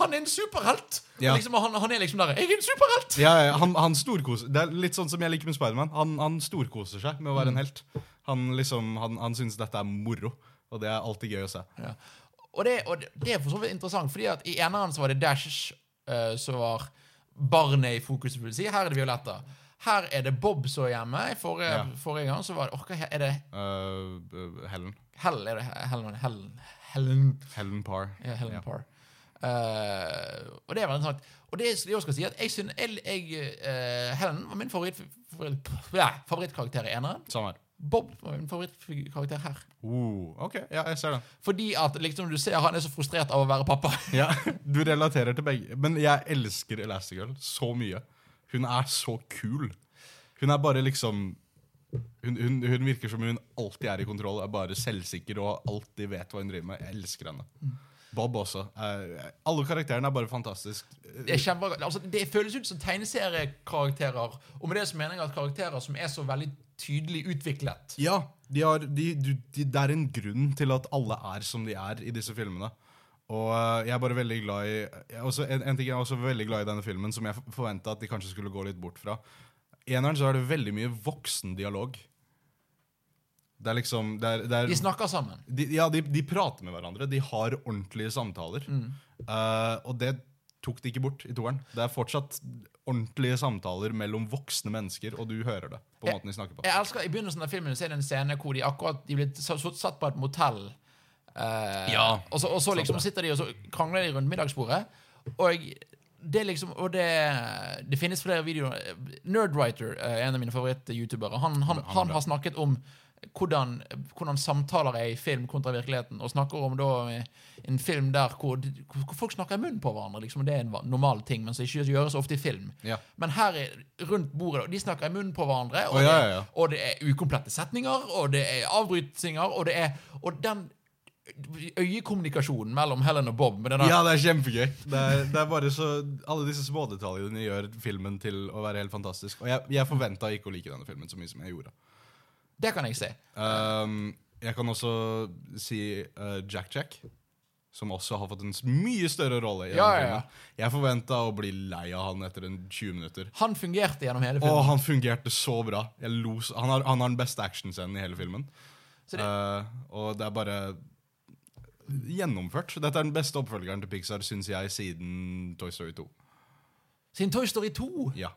han er en superhelt! Ja. Liksom, han, han er liksom der 'Jeg er en superhelt!' Ja, ja, han, han storkoser Det er litt sånn som jeg liker med Spiderman. Han, han storkoser seg med å være en helt. Han liksom, han, han syns dette er moro, og det er alltid gøy å se. Ja. Og, det, og det, er for så vidt interessant, fordi at i eneren så var det Dash uh, som var barnet i fokus, vil si. Her er det Violetta. Her er det Bob som er hjemme. I forrige, Ja. forrige gang så var det Orka, er det Uh, Helen. Hell? Er det Helen? Helen, Helen, Helen Parr. ja, Helen Ja. Parr. Uh, og det er veldig interessant. Og det jeg også skal si at jeg synes, jeg, jeg, Helen var min favoritt, favoritt, ja, favorittkarakter i eneren. Samme. Bob var min favorittkarakter her. Uh, ok, ja, jeg ser den. Fordi at liksom du ser han er så frustrert av å være pappa. *laughs* Ja, Du relaterer til begge. Men jeg elsker Elastigirl så mye. Hun er så kul. Hun er bare liksom hun, hun, hun virker som hun alltid er i kontroll, er bare selvsikker og alltid vet hva hun driver med. Jeg elsker henne. Bob også. Eh, alle karakterene er bare fantastisk. Det, altså, det føles ut som tegneseriekarakterer, og med det så mener jeg at karakterer som er så veldig tydelig utviklet. Ja, de har, de, de, det er en grunn til at alle er som de er i disse filmene. Og eh, jeg er bare veldig glad i også, en, en ting jeg er også veldig glad i denne filmen, som jeg forventa at de kanskje skulle gå litt bort fra. I eneren så er det veldig mye voksen dialog. Det er liksom det er, det er, De snakker sammen. de, Ja, de, de prater med hverandre. De har ordentlige samtaler. Eh, og det tok de ikke bort i toeren. Det er fortsatt ordentlige samtaler mellom voksne mennesker, og du hører det på måten de snakker på. Jeg elsker I begynnelsen av filmen så er det en scene hvor de akkurat de blir satt satt på et motell. eh, Ja. og, så, og så liksom sitter de og så krangler de rundt middagsbordet. Og det liksom Og det, det finnes flere videoer. Nerdwriter, eh, en av mine favoritt-youtubere, han, han, han har snakket om hvordan, hvordan samtaler er i film kontra virkeligheten, og snakker om da en film der hvor, hvor folk snakker i munnen på hverandre. Liksom, det er en normal ting, men som ikke gjøres ofte i film. Ja. Men her er rundt bordet, og de snakker i munnen på hverandre, og, oh, ja, ja, det, og det er ukomplette setninger, og det er avbrytelser, og det er Og den øyekommunikasjonen mellom Helen og Bob Denne... Ja, det er kjempegøy. Det er, det er bare så Alle disse smådetaljene gjør filmen til å være helt fantastisk. Og jeg, jeg forventa ikke å like denne filmen så mye som jeg gjorde. Det kan jeg se. Um, jeg kan også si Jack-Jack. Jack, som også har fått en mye større rolle. Ja, ja, ja. Jeg forventa å bli lei av han etter en 20 minutter. Han fungerte gjennom hele filmen. Åh, han fungerte så bra. Jeg lo, han, har, han har den beste actionscenen i hele filmen. Det- Uh, og det er bare gjennomført. Dette er den beste oppfølgeren til Pixar, syns jeg, siden Toy Story 2. Siden Toy Story 2. Ja.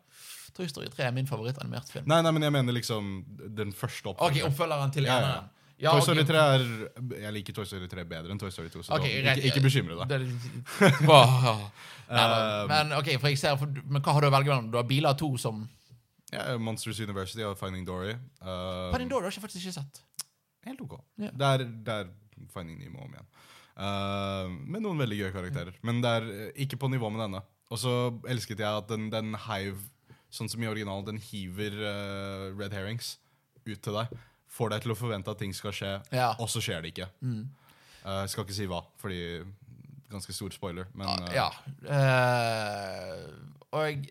Toy Story 3 er min favorittanimert film. Nei, nei, men jeg mener liksom den første Ok, oppfølgeren. oppfølgeren til Ja, ja. Ja, Toy Story Story 3 er Jeg liker Toy Story 3 bedre enn Toy Story 2. Så Ok, da, ikke, ikke bekymre deg. *laughs* Um, men ok, for jeg ser, for, men hva har du å velge mellom? Du har biler to som Ja, Monsters University og Finding Dory. Uh, Finding Dory har jeg faktisk ikke sett. Helt ok. Ja. Det, er, det er Finding Nemo om igjen. Uh, med noen veldig gøye karakterer. Men det er eh, ikke på nivå med denne. Og så elsket jeg at den, den heiv Sånn som i originalen, den hiver uh, red herrings ut til deg. Får deg til å forvente at ting skal skje, Ja. og så skjer det ikke. Mm. Uh, skal ikke si hva, fordi Ganske stor spoiler, men uh, Ja. og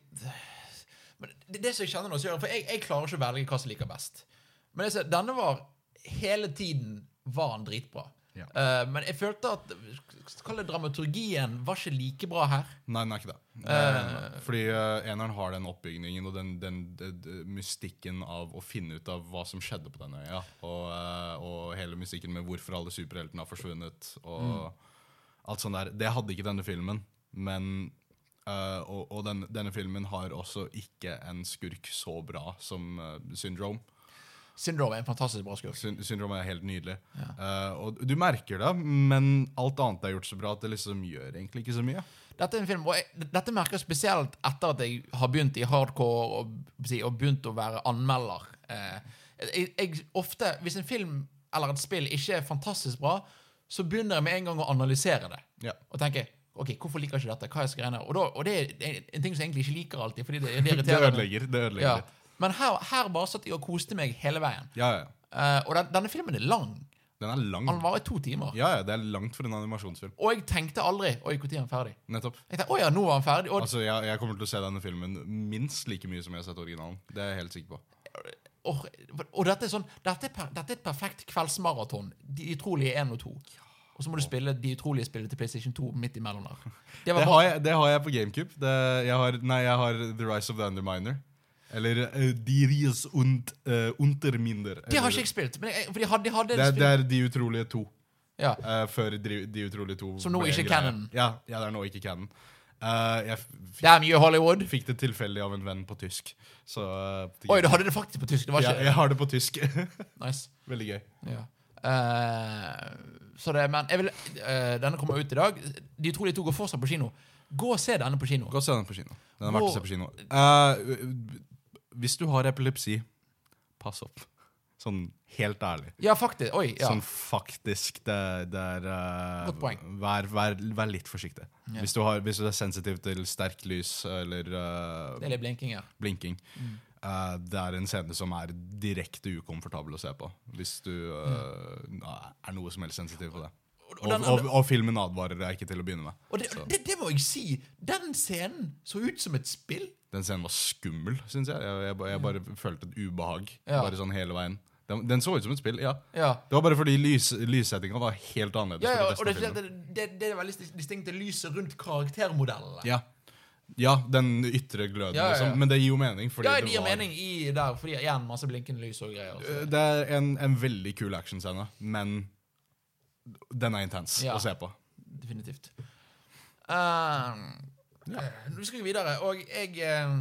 men det, det som jeg kjenner nå, For jeg, jeg klarer ikke å velge hva som liker best. Men ser, denne var hele tiden var den dritbra. Ja. Uh, men jeg følte at det dramaturgien var ikke like bra her. Nei, den er ikke det. Uh, uh, fordi uh, eneren har den oppbygningen og den, den, den, mystikken av å finne ut av hva som skjedde på denne øya. Og, eh, og hele mystikken med hvorfor alle superheltene har forsvunnet. Og alt sånt der. Det hadde ikke denne filmen. Men eh, Og, og den, denne filmen har også ikke en skurk så bra som eh, Syndrome. Syndrome er en fantastisk bra skurk. Syn Syndrome er helt nydelig. Eh, og du merker det, men alt annet er gjort så bra at det liksom gjør egentlig ikke så mye. Dette er en film, og jeg, dette merker jeg spesielt etter at jeg har begynt i hardcore og, og begynt å være anmelder. Uh, jeg, jeg, ofte, Hvis en film eller et spill ikke er fantastisk bra, så begynner jeg med en gang å analysere det. Ja. Og tenker ok, hvorfor liker jeg ikke dette? Hva er greiene? Og, da, og det er en ting som jeg egentlig ikke liker alltid. fordi det, det Det irriterer meg. *laughs* ødelegger. Det ødelegger Ja. litt. Men her, her bare satt jeg og koste meg hele veien. Ja, ja. Eh, og den, denne filmen er lang. Den er lang. Den varer i to timer. Ja, ja, det er langt for en animasjonsfilm. Og jeg tenkte aldri Oi, når er han ferdig? Nettopp. Jeg tenkte, Å ja, nå var han ferdig. Og Altså, jeg, jeg kommer til å se denne filmen minst like mye som jeg har sett originalen. Det er jeg helt sikker på. Og, og dette er sånn Dette er, per, dette er et perfekt kveldsmaraton. De utrolige 1 og 2. Og så må du spille De utrolige spillet til PlayStation 2 midt imellom der. Det *laughs* Det var har jeg, det har jeg på GameCube. Det, jeg har, nei, jeg har The Rise of the Underminer. Eller uh, De Ries und uh, Unterminder. det har ikke jeg spilt. Men jeg, for de hadde, de hadde det, er- det er De utrolige to. ja. Uh, før De, De utrolige to Som nå ikke er canon. Ja, ja, det er nå ikke canon. Uh, fikk, Damn you, Hollywood! fikk det tilfeldig av en venn på tysk. Så uh, Oi, du hadde det faktisk på tysk. Det var ja, Jeg har det på tysk. *laughs* Nice. Veldig gøy. Ja. Uh, så det, men vil, denne kommer ut i dag. De tror de to går fortsatt på kino. Gå og se denne på kino. Gå og se denne på kino. Den er verdt å se på kino. Hvis du har epilepsi, pass opp. Sånn helt ærlig. Ja, faktisk. Oi, ja. Sånn faktisk, det, det er uh, Godt poeng. Vær, vær, vær litt forsiktig. Yeah. Hvis, du har, hvis du er sensitiv til sterkt lys eller uh, Det er blinking ja. blinking, Mm. Uh, det er en scene som er direkte ukomfortabel å se på. Hvis du mm. er noe som helst sensitiv på det. Og, Og, og, og filmen advarer deg ikke til å begynne med. og det, det, det må jeg si. Den scenen så ut som et spill. Den scenen var skummel, syns jeg. Jeg, jeg, jeg bare følte et ubehag Ja. bare sånn hele veien. Den, den så ut som et spill, ja. Ja. Det var bare fordi lys, lyssettinga var helt annerledes. Ja, ja, og det, det, det, det er veldig distinkte lyset rundt karaktermodellene. Ja. ja, den ytre gløden, Ja, liksom. Men det gir jo mening. Fordi Ja, det gir var, mening i der, fordi igjen masse blinkende lys og greier. Eh, Så. Det er en, en veldig kul actionscene, men den er intens å se på. Definitivt. Uh, Nå skal vi videre, og jeg eh,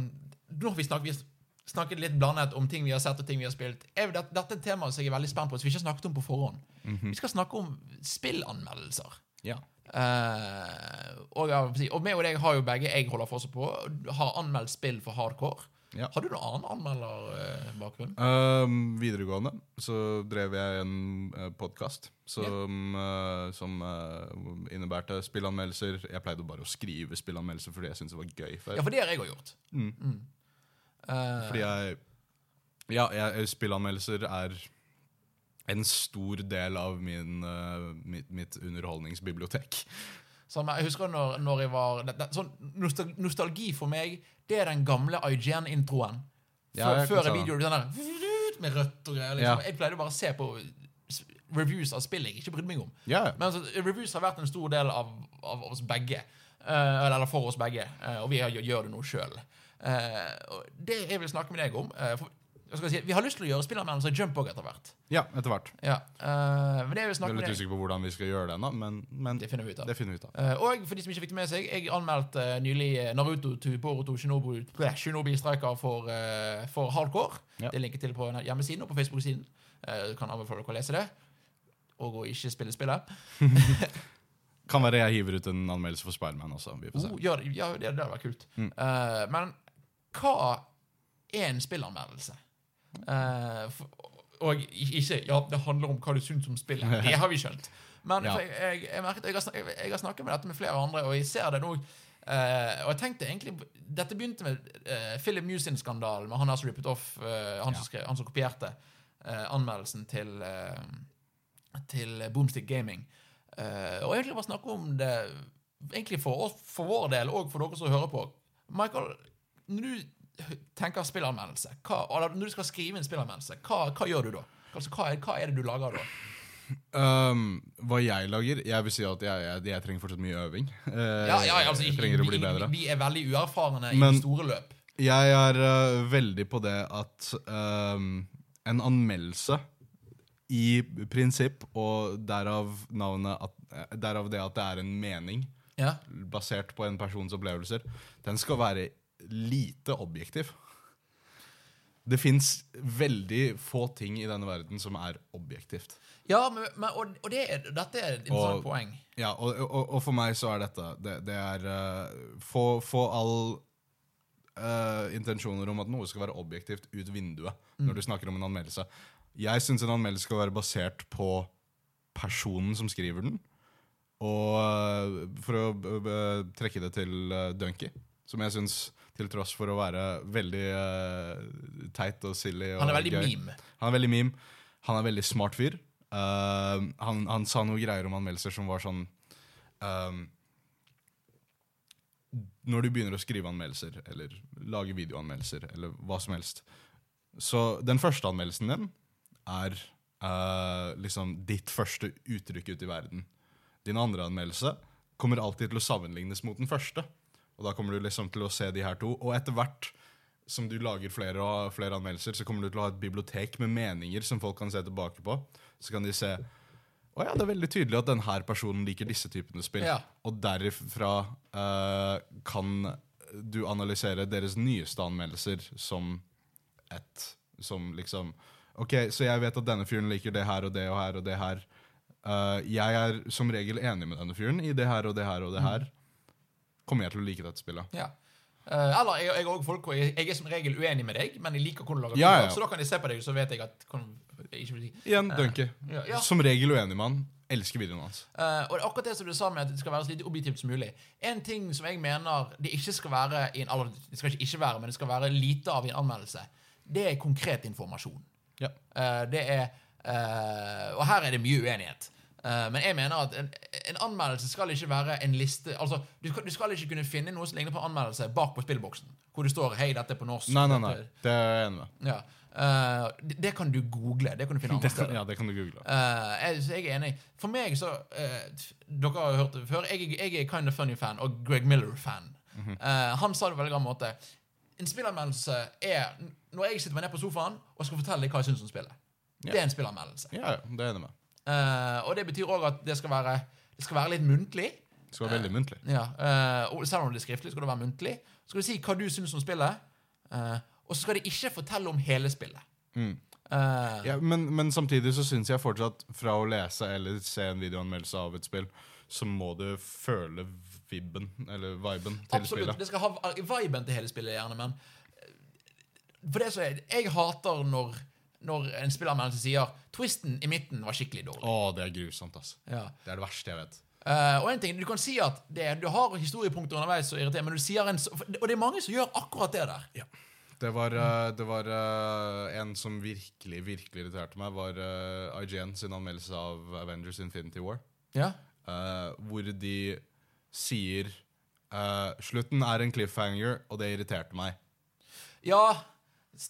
Nå har vi snakket, vi snakket litt blandet om ting vi har sett og ting vi har spilt. Jeg, dette, er et tema som jeg er veldig spent på, som vi ikke har snakket om på forhånd. Mhm. Vi skal snakke om spillanmeldelser. Ja. Uh, og, og meg og deg har jo begge jeg holder fortsatt på, har anmeldt spill for hardcore. Ja. Har du noen annen anmelderbakgrunn? Um, videregående så drev jeg en uh, podkast som, uh, som uh, innebærte spillanmeldelser. Jeg pleide bare å skrive spillanmeldelser fordi jeg syntes det var gøy før. Ja, for det har jeg òg gjort. Mm. Mm. Uh... Fordi jeg Ja, jeg, spillanmeldelser er en stor del av min, mitt, mitt underholdningsbibliotek. Som jeg husker når, når jeg var det, det, sånn Nostalgi for meg, det er den gamle IGN-introen. Ja, Før, jeg før se en video sånn der, med rødt og greier. Liksom. Ja. Jeg pleide bare å se på reviews av spill jeg ikke brydde meg om. Ja, Men altså, reviews har vært en stor del av, av oss begge. Uh, eller for oss begge. Uh, og vi har, gjør det nå sjøl. det jeg vil snakke med deg om eh, for, jeg si, Vi har lyst til å gjøre spillanmeldelser jump òg etter hvert. ja etter hvert. Ja, Uh, men det jeg vil Jeg er litt usikker på hvordan vi skal gjøre det ennå, men, men Det finner vi ut av. det finner vi ut av. Uh, og for de som ikke fikk det med seg, jeg anmeldte uh, nylig eh, Naruto to Boruto Shinobu, bleh, Shinobi Striker for, for hardcore. Ja. Det er linket til på hjemmesiden og på Facebook-siden. Kan anbefale dere å lese det. Og å ikke spille spillet. *laughs* Kan være jeg hiver ut en anmeldelse for Spiderman også. Vi får se. Oh, gjør ja, det, det hadde vært kult. Mm. Men hva er en spillanmeldelse? Eh, og ikke Ja, det handler om hva du syns om spillet. *laughs* Det har vi skjønt. Men Ja. jeg, jeg, jeg, merket, har, jeg, har snakket med dette med flere andre, og jeg ser det nå. eh, og jeg tenkte egentlig Dette begynte med uh, Philip Musin-skandalen, med han der som rippet off eh, han, som skrev, han som kopierte eh, anmeldelsen til, eh, til Boomstick Gaming. Eh, og egentlig bare snakke om det egentlig for, oss, for vår del, og for dere som hører på. Michael, når du tenker spillanmeldelse, hva, når du skal skrive en spillanmeldelse, hva, hva gjør du da? Altså, hva, er, hva er det du lager da? Um, hva jeg lager Jeg vil si at jeg, jeg, jeg trenger fortsatt mye øving. Eh, Ja, ja, altså, jeg trenger å bli vi, bedre. vi er veldig uerfarne i Men- store løp. Jeg er uh, veldig på det at um, en anmeldelse i prinsipp, og derav at, eh, Derav det at det er en mening Ja. basert på en persons opplevelser, den skal være lite objektiv. Det fins veldig få ting i denne verden som er objektivt. Ja, men, men, og, og det dette er et interessant Og- poeng. Ja, og, og, for meg så er dette Det, det er uh, få, få all uh, intensjoner om at noe skal være objektivt ut vinduet når du snakker om en anmeldelse. Jeg syns en anmeldelse skal være basert på personen som skriver den. Og uh, for å trekke det til uh, Dunky, som jeg syns til tross for å være veldig uh, teit og silly og Han er veldig gøy, meme. han er veldig meme. Han er veldig smart fyr. Uh, han, han sa noen greier om anmeldelser som var sånn um, Når du begynner å skrive anmeldelser, eller lage videoanmeldelser, eller hva som helst Så den første anmeldelsen din er uh, liksom ditt første uttrykk ute i verden. Din andre anmeldelse kommer alltid til å sammenlignes mot den første. Og da kommer du liksom til å se de her to. Og etter hvert som du lager flere og flere anmeldelser, så kommer du til å ha et bibliotek med meninger som folk kan se tilbake på. Så kan de se å ja, det er veldig tydelig at denne personen liker disse typene spill. Ja. Og derifra uh, kan du analysere deres nyeste anmeldelser som et Som liksom OK, så jeg vet at denne fyren liker det her og det og her og det her. Uh, jeg er som regel enig med denne fyren i det her og det her og det her, kommer jeg til å like dette spillet. Ja. Uh, eller jeg, jeg, er folk, jeg, jeg er som regel uenig med deg, men jeg liker hvordan du lager Ja, ja. så da kan jeg se på deg, så vet jeg at hvordan, jeg ikke vil si. Igjen, Dunky. Ja. Som regel uenig med han. Elsker videoen hans. Uh, og det er akkurat det som du sa med at det skal være så lite objektivt som mulig. En ting som jeg mener det ikke skal være i en, eller, det skal ikke være, men det skal være lite av i en anmeldelse, det er konkret informasjon. Ja. Eh, det er eh, Og her er det mye uenighet. Eh, men jeg mener at en, en anmeldelse skal ikke være en liste Altså, du skal, du skal ikke kunne finne noe som ligner på anmeldelse bak på spillboksen, hvor det står 'Hei, dette er på norsk'. Nei, nei, nei. Det er jeg enig med. Ja. Uh, det, det kan du google. Det kan du finne *laughs* andre steder. ja, det kan du google. Uh, jeg, jeg er enig. For meg så uh, Dere har hørt det før. Jeg, jeg er Kind of Funny-fan og Greg Miller-fan. Eh, han sa det på en veldig gammel måte. En spillanmeldelse er når jeg sitter meg ned på sofaen og skal fortelle deg hva jeg syns om spillet. Det er en spillanmeldelse. Ja, ja, det er enig med. Eh, og det betyr òg at det skal, være, det skal være litt muntlig. Det skal være veldig muntlig. Ja, uh, og selv om det er skriftlig, skal det være muntlig. Så skal du si hva du syns om spillet. eh, og så skal det ikke fortelle om hele spillet. Mm. Ja, men, men samtidig så syns jeg fortsatt, fra å lese eller se en videoanmeldelse av et spill, så må du føle vibben, eller viben, til Absolutt. spillet. Det skal ha viben til hele spillet, gjerne, men For det som er, Jeg hater når, når en spillermeldelse sier 'twisten i midten var skikkelig dårlig'. Å, det er grusomt, altså. Ja. Det er det verste jeg vet. Uh, og en ting, Du kan si at det, du har historiepunkter underveis som irriterer, men du sier en, og det er mange som gjør akkurat det der. Det var, eh, det var eh, en som virkelig, virkelig irriterte meg, var IGN sin anmeldelse av Avengers Infinity War. Ja, Uh, hvor de sier uh, Slutten er en cliffhanger, og det irriterte meg. ja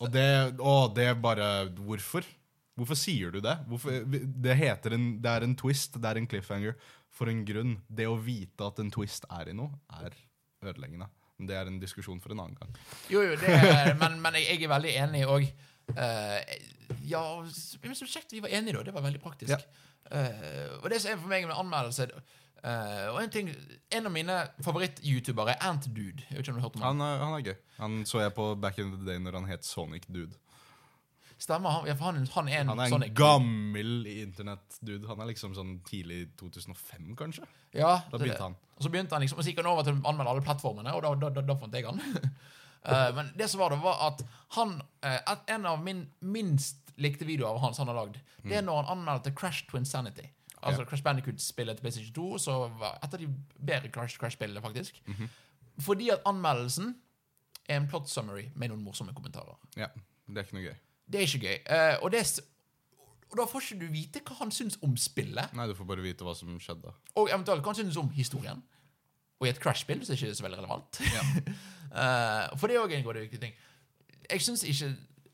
Og det, å, det er bare Hvorfor? Hvorfor sier du det? Hvorfor, det heter en, det er en twist, det er en cliffhanger, for en grunn. Det å vite at en twist er i noe, er ødeleggende. Men det er en diskusjon for en annen gang. Jo, jo, det er, men, men jeg, er veldig enig, og Uh, Ja, men så kjekt vi var enige, da. Det var veldig praktisk. Ja. Uh, og det som er for meg med anmeldelse eh, Og en ting En av mine favoritt-youtubere er Antdude. Jeg vet ikke om du har hørt om han? Han, han er gøy. Han så jeg på Back in the Day når han het Sonic Dude. Stemmer. Han, ja, for han, han er en Han er en Sonic. gammel internett-dude. Han er liksom sånn tidlig 2005, kanskje? Ja, Da begynte han. Og så begynte han liksom, og så gikk han over til å anmelde alle plattformene, og da, da, da, da fant jeg han. uh, *laughs* men det som var det, var at han uh, at En av min minst likte videoer av hans han har lagd, det er når han anmeldte Crash Twin Sanity. Altså Ja. Crash Bandicoot-spillet til PlayStation 2, så var et av de bedre Crash Crash-spillene, faktisk. Fordi at anmeldelsen er en plot summary med noen morsomme kommentarer. Ja, Det er ikke noe gøy. Det er ikke gøy. Uh, og, er og da får ikke du vite hva han syns om spillet. Nei, du får bare vite hva som skjedde. Og eventuelt hva han synes om historien. Og i et Crash-spill så er det ikke så veldig relevant. *laughs* Eh, for det er òg en god viktig ting. Jeg syns ikke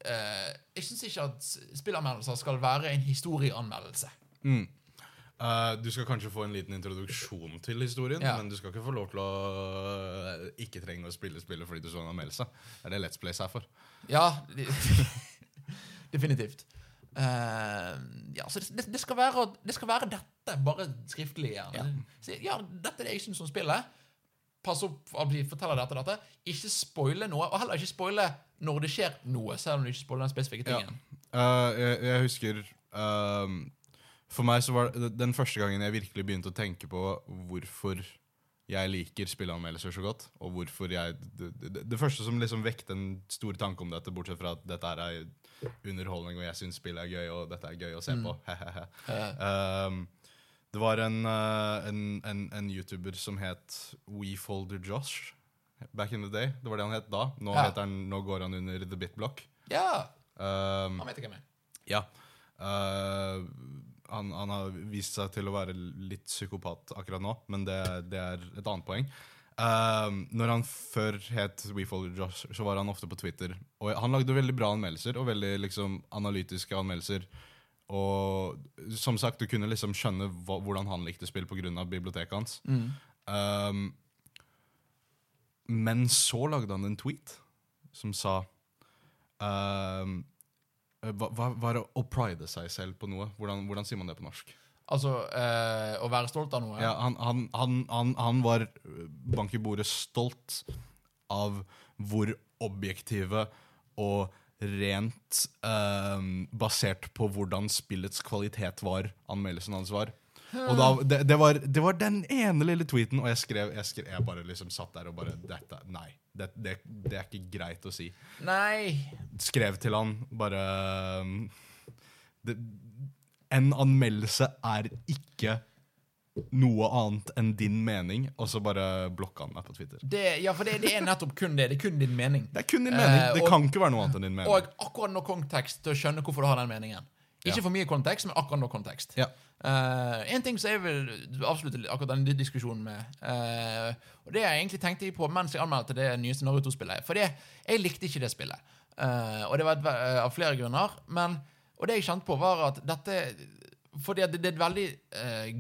Uh, Jeg synes ikke at spillanmeldelser skal være en historieanmeldelse. Mm. Eh, du skal kanskje få en liten introduksjon til historien, Ja. men du skal ikke få lov til å eh, ikke trenge å spille spillet fordi du så en anmeldelse. Det er det Let's Place er for. Ja, *laughs* definitivt. Uh, ja, så det, det, skal være, det skal være dette, bare skriftlig. Ja. Så, ja, dette er det jeg syns om spillet. Pass opp, forteller dette, dette. Ikke spoile noe, og heller ikke spoile når det skjer noe, selv om du ikke spoiler den spesifikke Ja. tingen. Eh, jeg, jeg husker For meg så var det den første gangen jeg virkelig begynte å tenke på hvorfor jeg liker spilleanmeldelser så godt, og hvorfor jeg Det, det, det første som liksom vekte en stor tanke om dette, bortsett fra at dette er underholdning, og jeg syns spill er gøy, og dette er gøy å se på *laughs* hehehe. Ehm, det var en, eh, en, en, en YouTuber som het WeFolder Josh back in the day. Det var det han het da. Nå, Ja. heter han, nå går han under The Bitblock. Ja, Um, han vet ikke hvem jeg er. ja. Eh, han, han har vist seg til å være litt psykopat akkurat nå, men det, det er et annet poeng. Uh, når han før het WeFollow Josh, så var han ofte på Twitter. Og han lagde veldig bra anmeldelser, og veldig liksom, analytiske anmeldelser. Og som sagt, du kunne liksom skjønne hva, hvordan han likte spill pga. biblioteket hans. Um, men så lagde han en tweet som sa um, hva, hva, hva er det å pride seg selv på noe? Hvordan, hvordan sier man det på norsk? Altså, eh, å være stolt av noe. Ja, han, han, han, han, han var øh, bank i bordet stolt av hvor objektive og rent eh, basert på hvordan spillets kvalitet var, anmeldelsen hans var. Og da, det, det, var, det var den ene lille tweeten, og jeg skrev Jeg, skrev, jeg bare liksom satt der og bare Dette, Nei. Det, det, det er ikke greit å si. Nei. Skrev til han bare En anmeldelse er ikke noe annet enn din mening, og så bare blokka han meg på Twitter. Det, ja, for det, det er nettopp kun det. Det er kun din mening. Det er kun din mening. Eh, det og- kan ikke være noe annet enn din mening. Og akkurat nok kontekst til å skjønne hvorfor du har den meningen. Ikke for mye kontekst, men akkurat nok kontekst. Ja. Uh, en ting som jeg vil avslutte akkurat denne diskusjonen med, uh, og det jeg egentlig tenkte på mens jeg anmeldte det nyeste Naruto-spillet For det, jeg likte ikke det spillet. uh, og det var et, av flere grunner. Men, og det jeg kjente på, var at dette Fordi det, det er et veldig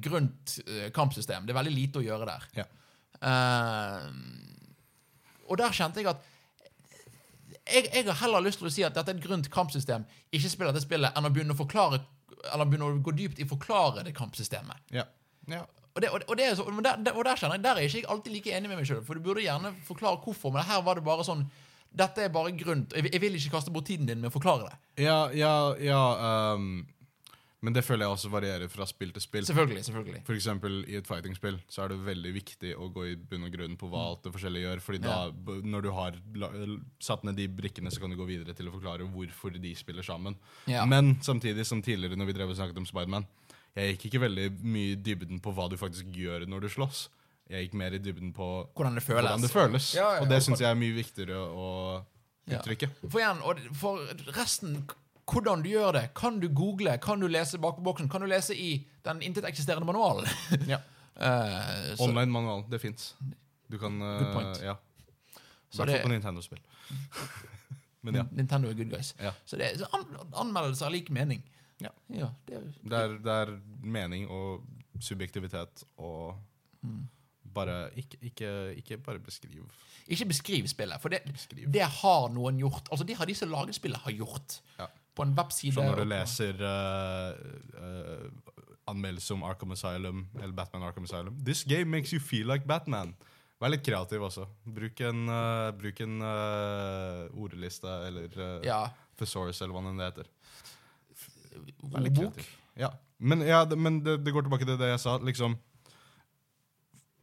grunt kampsystem. Det er veldig lite å gjøre der. Ja. Og der kjente jeg at jeg, jeg har heller lyst til å si at dette er et grunt kampsystem, ikke spille dette spillet, enn å begynne å forklare Eller begynne å gå dypt i å forklare det kampsystemet. Ja. ja. Og, det, og, det, og, det så, og, der, og der jeg, der er jeg ikke alltid like enig med meg sjøl, for du burde gjerne forklare hvorfor, men her var det bare sånn Dette er bare grunt. Jeg, jeg vil ikke kaste bort tiden din med å forklare det. Ja, ja, ja ehm, Men det føler jeg også varierer fra spill til spill. Selvfølgelig. selvfølgelig For eksempel i et fighting-spill så er det veldig viktig å gå i bunn og grunn på hva alt det forskjellige gjør. Fordi da, Ja. når du har satt ned de brikkene, så kan du gå videre til å forklare hvorfor de spiller sammen. Ja. Men samtidig som tidligere når vi drev og snakket om Spiderman, jeg gikk ikke veldig mye i dybden på hva du faktisk gjør når du slåss. Jeg gikk mer i dybden på Hvordan det føles. hvordan det føles. Ja, og det syns jeg er mye viktigere å uttrykke. For igjen, for resten hvordan du gjør det. Kan du google? Kan du lese bak boksen? Kan du lese i den inteteksisterende manualen? Ja. *laughs* uh, Online-manual, det fins. Du kan uh, Good point. Ja. Så det- på Nintendo-spill. *laughs* Men ja. Nintendo er good guys. Ja. Så, det, så an, anmeldelser har lik mening. Ja. Ja, det er, Det er, det er mening og subjektivitet og Mm. bare ikke, ikke, ikke bare beskriv. Ikke beskriv spillet, for det, Beskriv. det har noen gjort. Altså, Det har de som laget spillet, har gjort. Ja. På en webside. Så når du leser uh, uh, anmeldelse om Arkham Asylum eller Batman Arkham Asylum This game makes you feel like Batman. Vær litt kreativ også. Bruk en, uh, bruk en uh, ordliste eller uh, Ja. thesaurus eller hva det heter. Vær litt kreativ. Ja. Men, ja, det, men det, det går tilbake til det jeg sa. liksom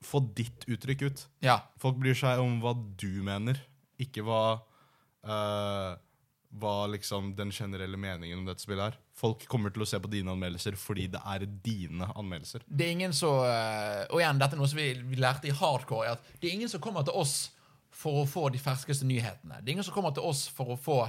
Få ditt uttrykk ut. Ja. Folk bryr seg om hva du mener, ikke hva eh, Hva liksom den generelle meningen om dette spillet er. Folk kommer til å se på dine anmeldelser fordi det er dine anmeldelser. Det er ingen som eh, Og igjen, dette er noe som vi, vi lærte i hardcore. At det er ingen som kommer til oss for å få de ferskeste nyhetene. Det er ingen som kommer til oss for å få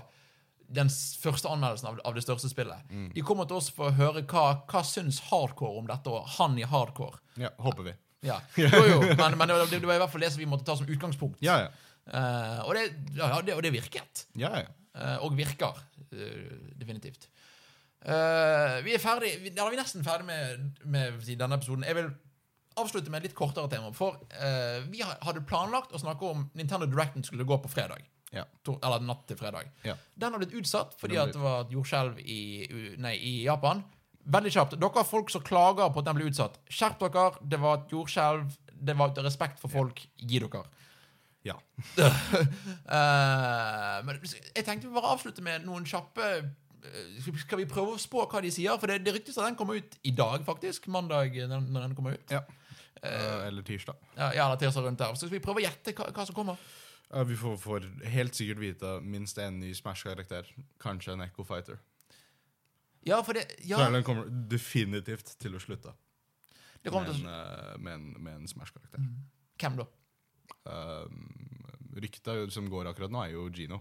den første anmeldelsen av, av det største spillet. De kommer til oss for å høre hva, hva syns hardcore om dette, og han i hardcore. Ja, Håper vi. Ja. *laughs* Jo, jo, men, men det var i hvert fall det som vi måtte ta som utgangspunkt. Ja, ja. Uh, og, det, ja, det, og det virket. ja, ja. Eh, og virker. eh, definitivt. Eh, vi er ferdig da er vi nesten ferdig med, med denne episoden. Jeg vil avslutte med et litt kortere tema. For vi hadde planlagt å snakke om Nintendo Directen skulle gå på fredag. Ja. Eller natt til fredag. Ja. Den har blitt utsatt fordi Den at det var et jordskjelv i, nei, i Japan. Veldig kjapt. Dere har folk som klager på at den ble utsatt. Skjerp dere. Det var et jordskjelv. Det var et respekt for folk. Gi dere. Ja. uh, *laughs* men jeg tenkte vi bare avslutte med noen kjappe eh, Skal vi prøve å spå hva de sier? For det, det ryktes at den kommer ut i dag, faktisk. Mandag når, når den kommer ut. ja. Uh, eller tirsdag. Ja, eller tirsdag rundt der. Så vi prøve å gjette hva, hva som kommer. Eh, vi får, får helt sikkert vite minst en ny Smash-karakter. Kanskje en Echo Fighter. Ja, for det Ja, Traileren kommer definitivt til å slutte det med til å En, med en, med en Smash-karakter. Hvem da? Um, ryktet som går akkurat nå, er jo Gino.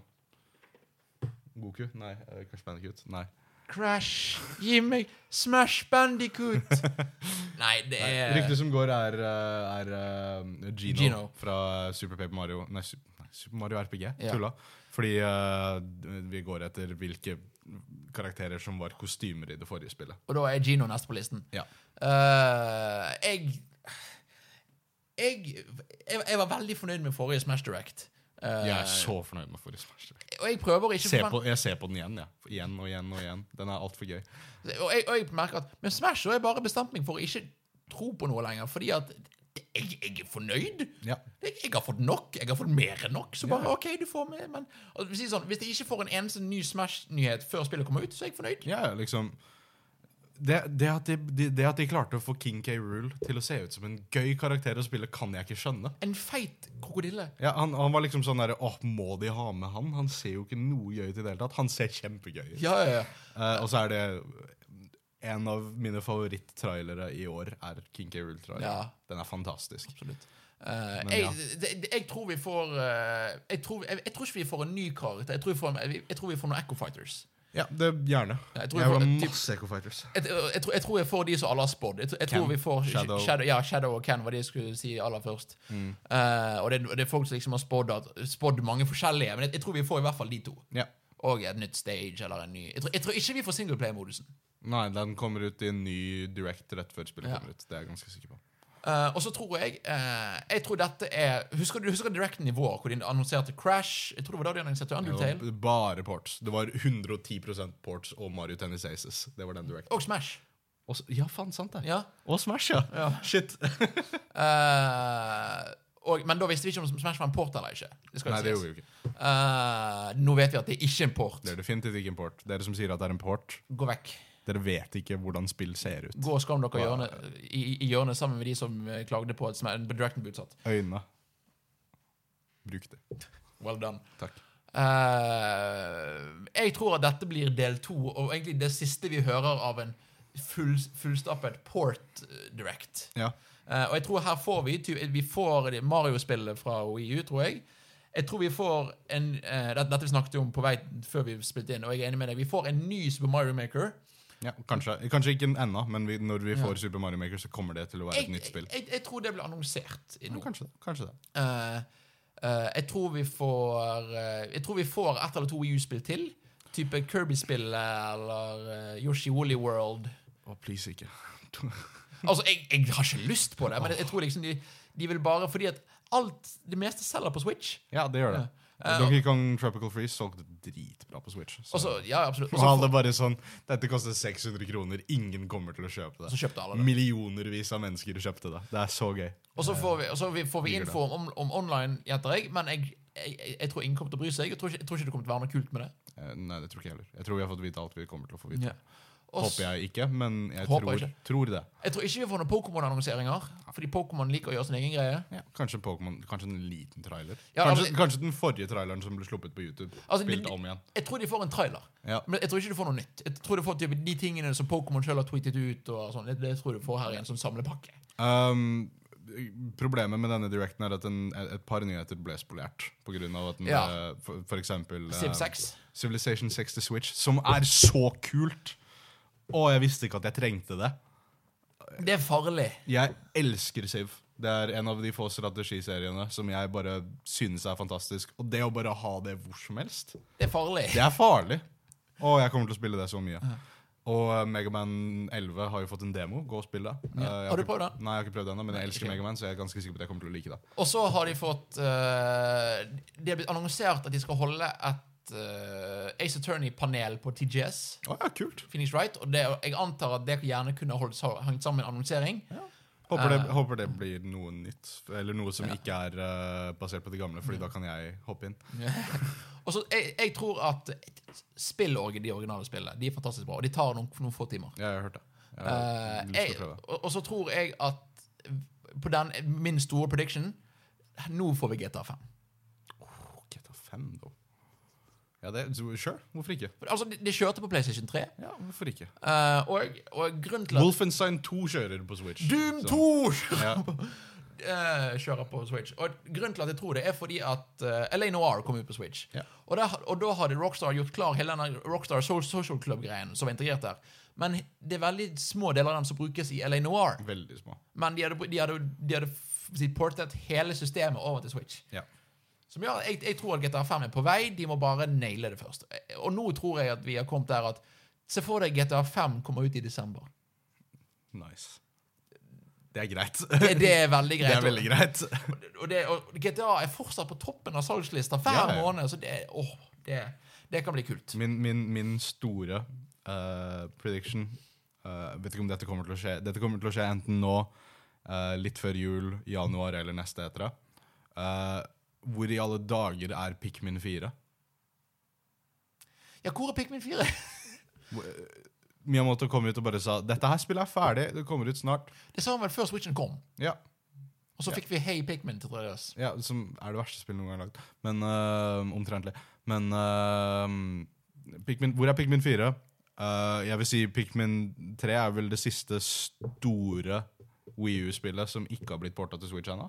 Goku? Nei. Uh, Crash Bandicoot? Nei. Crash! Gi meg Smash Bandicoot! *laughs* Nei, det er Ryktet som går, er, uh, er uh, Gino, Gino. fra Super Paper Mario Nei, Super Mario RPG. Ja. Tulla. Fordi uh, vi går etter hvilke karakterer som var kostymer i det forrige spillet. Og da er Gino neste på listen. Ja. Uh, jeg, jeg Jeg Jeg var veldig fornøyd med forrige Smash Direct. Uh, Jeg er så fornøyd med forrige Smash. Direct. og jeg prøver ikke Se på, jeg ser på den igjen, ja. Igjen og igjen og igjen. Den er altfor gøy. Og jeg, og jeg merker at Men Smash så har jeg bare bestemt meg for å ikke tro på noe lenger, fordi at jeg, jeg er fornøyd. Ja. Jeg, jeg har fått nok. Jeg har fått mer enn nok. Så bare OK, du får med Men sånn, hvis jeg ikke får en eneste ny Smash-nyhet før spillet kommer ut, så er jeg fornøyd. Ja, liksom det, det, at de, de, det at de klarte å få King K. Rule til å se ut som en gøy karakter å spille, kan jeg ikke skjønne. En feit krokodille. Ja, han, han var liksom sånn derre Åh, må de ha med han? Han ser jo ikke noe gøy ut i det hele tatt. Han ser kjempegøy ut. Ja, ja, ja. Uh, og så er det en av mine favoritt-trailere i år er King K. Rule-trailer. Ja. Den er fantastisk. Absolutt. Eh, Men jeg, ja. det- det- jeg tror vi får eh, jeg, tror, jeg, jeg tror ikke vi får en ny karakter. Jeg tror vi får, jeg tror vi får noen Echo Fighters. Ja, det gjerne. Jeg Jeg, tror jeg, jeg får- typ- masse Echo Fighters. Jeg, jeg, tror, jeg tror jeg får de som alle har spådd. Jeg, tror- jeg tror Ken, vi får Shadow. Shadow, ja, Shadow og Ken var det jeg skulle si aller først. Eh, og det, det er folk som liksom har spådd mange forskjellige, men jeg, jeg tror vi får i hvert fall de to. Ja. Og et nytt stage eller en ny Jeg tror, jeg tror ikke vi får singleplayer-modusen. Nei, den kommer ut i en ny direct rett før spillet Ja. kommer ut. Det er jeg ganske sikker på. Eh, og så tror jeg uh, Jeg tror dette er Husker du husker Directen i vår, hvor de annonserte Crash? Jeg tror det var da de annonserte Undertale. var bare ports. Det var 110% ports og Mario Tennis Aces. Det var den direct. Og Smash. Og ja, faen, sant det. Ja. Og Smash, ja. Ja. *laughs* Shit. uh, *laughs* og, men da visste vi ikke om Smash var en port eller ikke. Det Nei, det gjorde vi ikke. Nå vet vi at det er ikke en port. Det er definitivt ikke en port. Dere som sier at det er en port, Gå vekk. Dere vet ikke hvordan spill ser ut. Gå og skam dere i hjørnet, i, i hjørnet sammen med de som eh, klagde på at en ble utsatt. Øynene. Bruk det. Well done. Takk. Uh, jeg tror at dette blir del to, og egentlig det siste vi hører av en full, fullstappet port direct. Ja. Uh, og jeg tror her får vi Vi får Mario-spillet fra Wii U, tror jeg. Jeg tror vi får en uh, dette vi snakket om på vei før vi spilte inn, og jeg er enig med deg. Vi får en ny Super Mario Maker. Ja kanskje, kanskje ikke ennå, men vi, når vi Ja. får Super Mario Maker, så kommer det til å være et nytt spill. jeg, jeg tror det blir annonsert i Ja, kanskje det. Kanskje det. Uh, uh, jeg tror vi får uh, Jeg tror vi får ett eller to U-spill til. Type Kirby-spill eller Yoshi Woolly World. Å, please ikke. *laughs* Altså, jeg, jeg har ikke lyst på det, men jeg, jeg tror liksom de, de vil bare Fordi at alt Det meste selger på Switch. Ja, det gjør det. Ja. Donkey Kong Tropical Freeze solgte dritbra på Switch. Så. Også, ja, absolutt. Og Og så alle bare sånn Dette koster 600 kroner. Ingen kommer til å kjøpe det. det. Millionervis av mennesker kjøpte det. Det er så gøy. Og så får vi, så vi- får vi info om, om online, gjetter jeg, men jeg, jeg, jeg, jeg tror ingen kommer til å bry seg. Jeg tror, ikke, jeg tror ikke det kommer til å være noe kult med det. Uh, Nei, det tror ikke jeg heller. Jeg tror vi har fått vite alt vi kommer til å få vite. Ja. Håper jeg ikke, men jeg tror, ikke. tror det. Jeg tror ikke vi får noen Pokémon-annonseringer, fordi Pokémon liker å gjøre sin egen greie. Ja, kanskje Pokemon, kanskje en liten trailer. Ja, kanskje, altså- kanskje den forrige traileren som ble sluppet på YouTube. Altså, spilt om igjen. Jeg tror de får en trailer, Ja. men jeg tror ikke du får noe nytt. Jeg tror du får typ, de tingene som Pokémon selv har tweetet ut, og sånn. Det, det tror du får her i en sånn samlepakke. Um, problemet med denne directen er at en, et par nyheter ble spolert. På grunn av at den Ja. for, for eksempel Civ eh, 6. Civilization 6 til Switch, som er så kult! Og jeg visste ikke at jeg trengte det. Det er farlig. Jeg elsker Civ. Det er en av de få strategiseriene som jeg bare synes er fantastisk. Og det å bare ha det hvor som helst, Det er farlig. det er farlig. Og jeg kommer til å spille det så mye. Og uh, Megaman 11 har jo fått en demo. Gå og spill det. Ja. Jeg Har du prøvd det? Nei, jeg har ikke prøvd det ennå, men jeg elsker okay. Megaman, så jeg er ganske sikker på at jeg kommer til å like det. Og så har de fått uh, Det er blitt annonsert at de skal holde et eh, Ace Attorney-panel på TGS. Oh, ja, kult. Phoenix Wright, og det, jeg antar at det gjerne kunne holdt, hengt sammen med en annonsering. Håper det, Uh, håper det blir noe nytt, eller noe som Ja. ikke er uh, basert på det gamle, Fordi da kan jeg hoppe inn. Og så jeg, jeg tror at spill de originale spillene De er fantastisk bra, og de tar noen, noen få timer. Ja, jeg har hørt det. Jeg jeg, og, og så tror jeg at på den, min store prediction Nå får vi GTA 5. GTA 5, da. Ja, det, sure, hvorfor ikke? Altså, de, de kjørte på PlayStation 3. Ja, hvorfor ikke? Uh, og, og grunnen til at Wolfenstein 2 kjører på Switch. Doom så- 2 Ja. uh, kjører på Switch. Og grunnen til at jeg tror det, er fordi at uh, LA Noir kom ut på Switch. Ja. Og, der, og da hadde Rockstar gjort klar hele denne Rockstar Social Club-greien som var integrert der. Men det er veldig små deler av den som brukes i LA Noir. Veldig små. Men de hadde, de hadde, de hadde portet hele systemet over til Switch. Ja. Som gjør, jeg, jeg tror at GTA 5 er på vei. De må bare naile det først. Og nå tror jeg at vi har kommet der at Se for deg GTA 5 kommer ut i desember. Nice. Det er greit. Det, det er veldig *laughs* greit. Det er veldig greit. Og, det, og GTA er fortsatt på toppen av salgslista hver Ja, ja. måned. Så det, åh, det, det kan bli kult. Min, min, min store uh, prediction uh, Vet ikke om dette kommer til å skje. Dette kommer til å skje enten nå, uh, litt før jul, januar eller neste etter det. Eh, hvor i alle dager er Pikmin 4? Ja, hvor er Pikmin 4? *laughs* Miyamoto kom ut og bare sa Dette her spillet er ferdig, det kommer ut snart. Det sa han vel før Switchen kom. Ja, Og så fikk vi Hey Pikmin til 3DS. ja Som er det verste spillet noen gang lagd. Men uh, Omtrentlig. Men uh, Pikmin, Hvor er Pikmin 4? Uh, jeg vil si Pikmin 3 er vel det siste store Wii U-spillet som ikke har blitt porta til Switch ennå.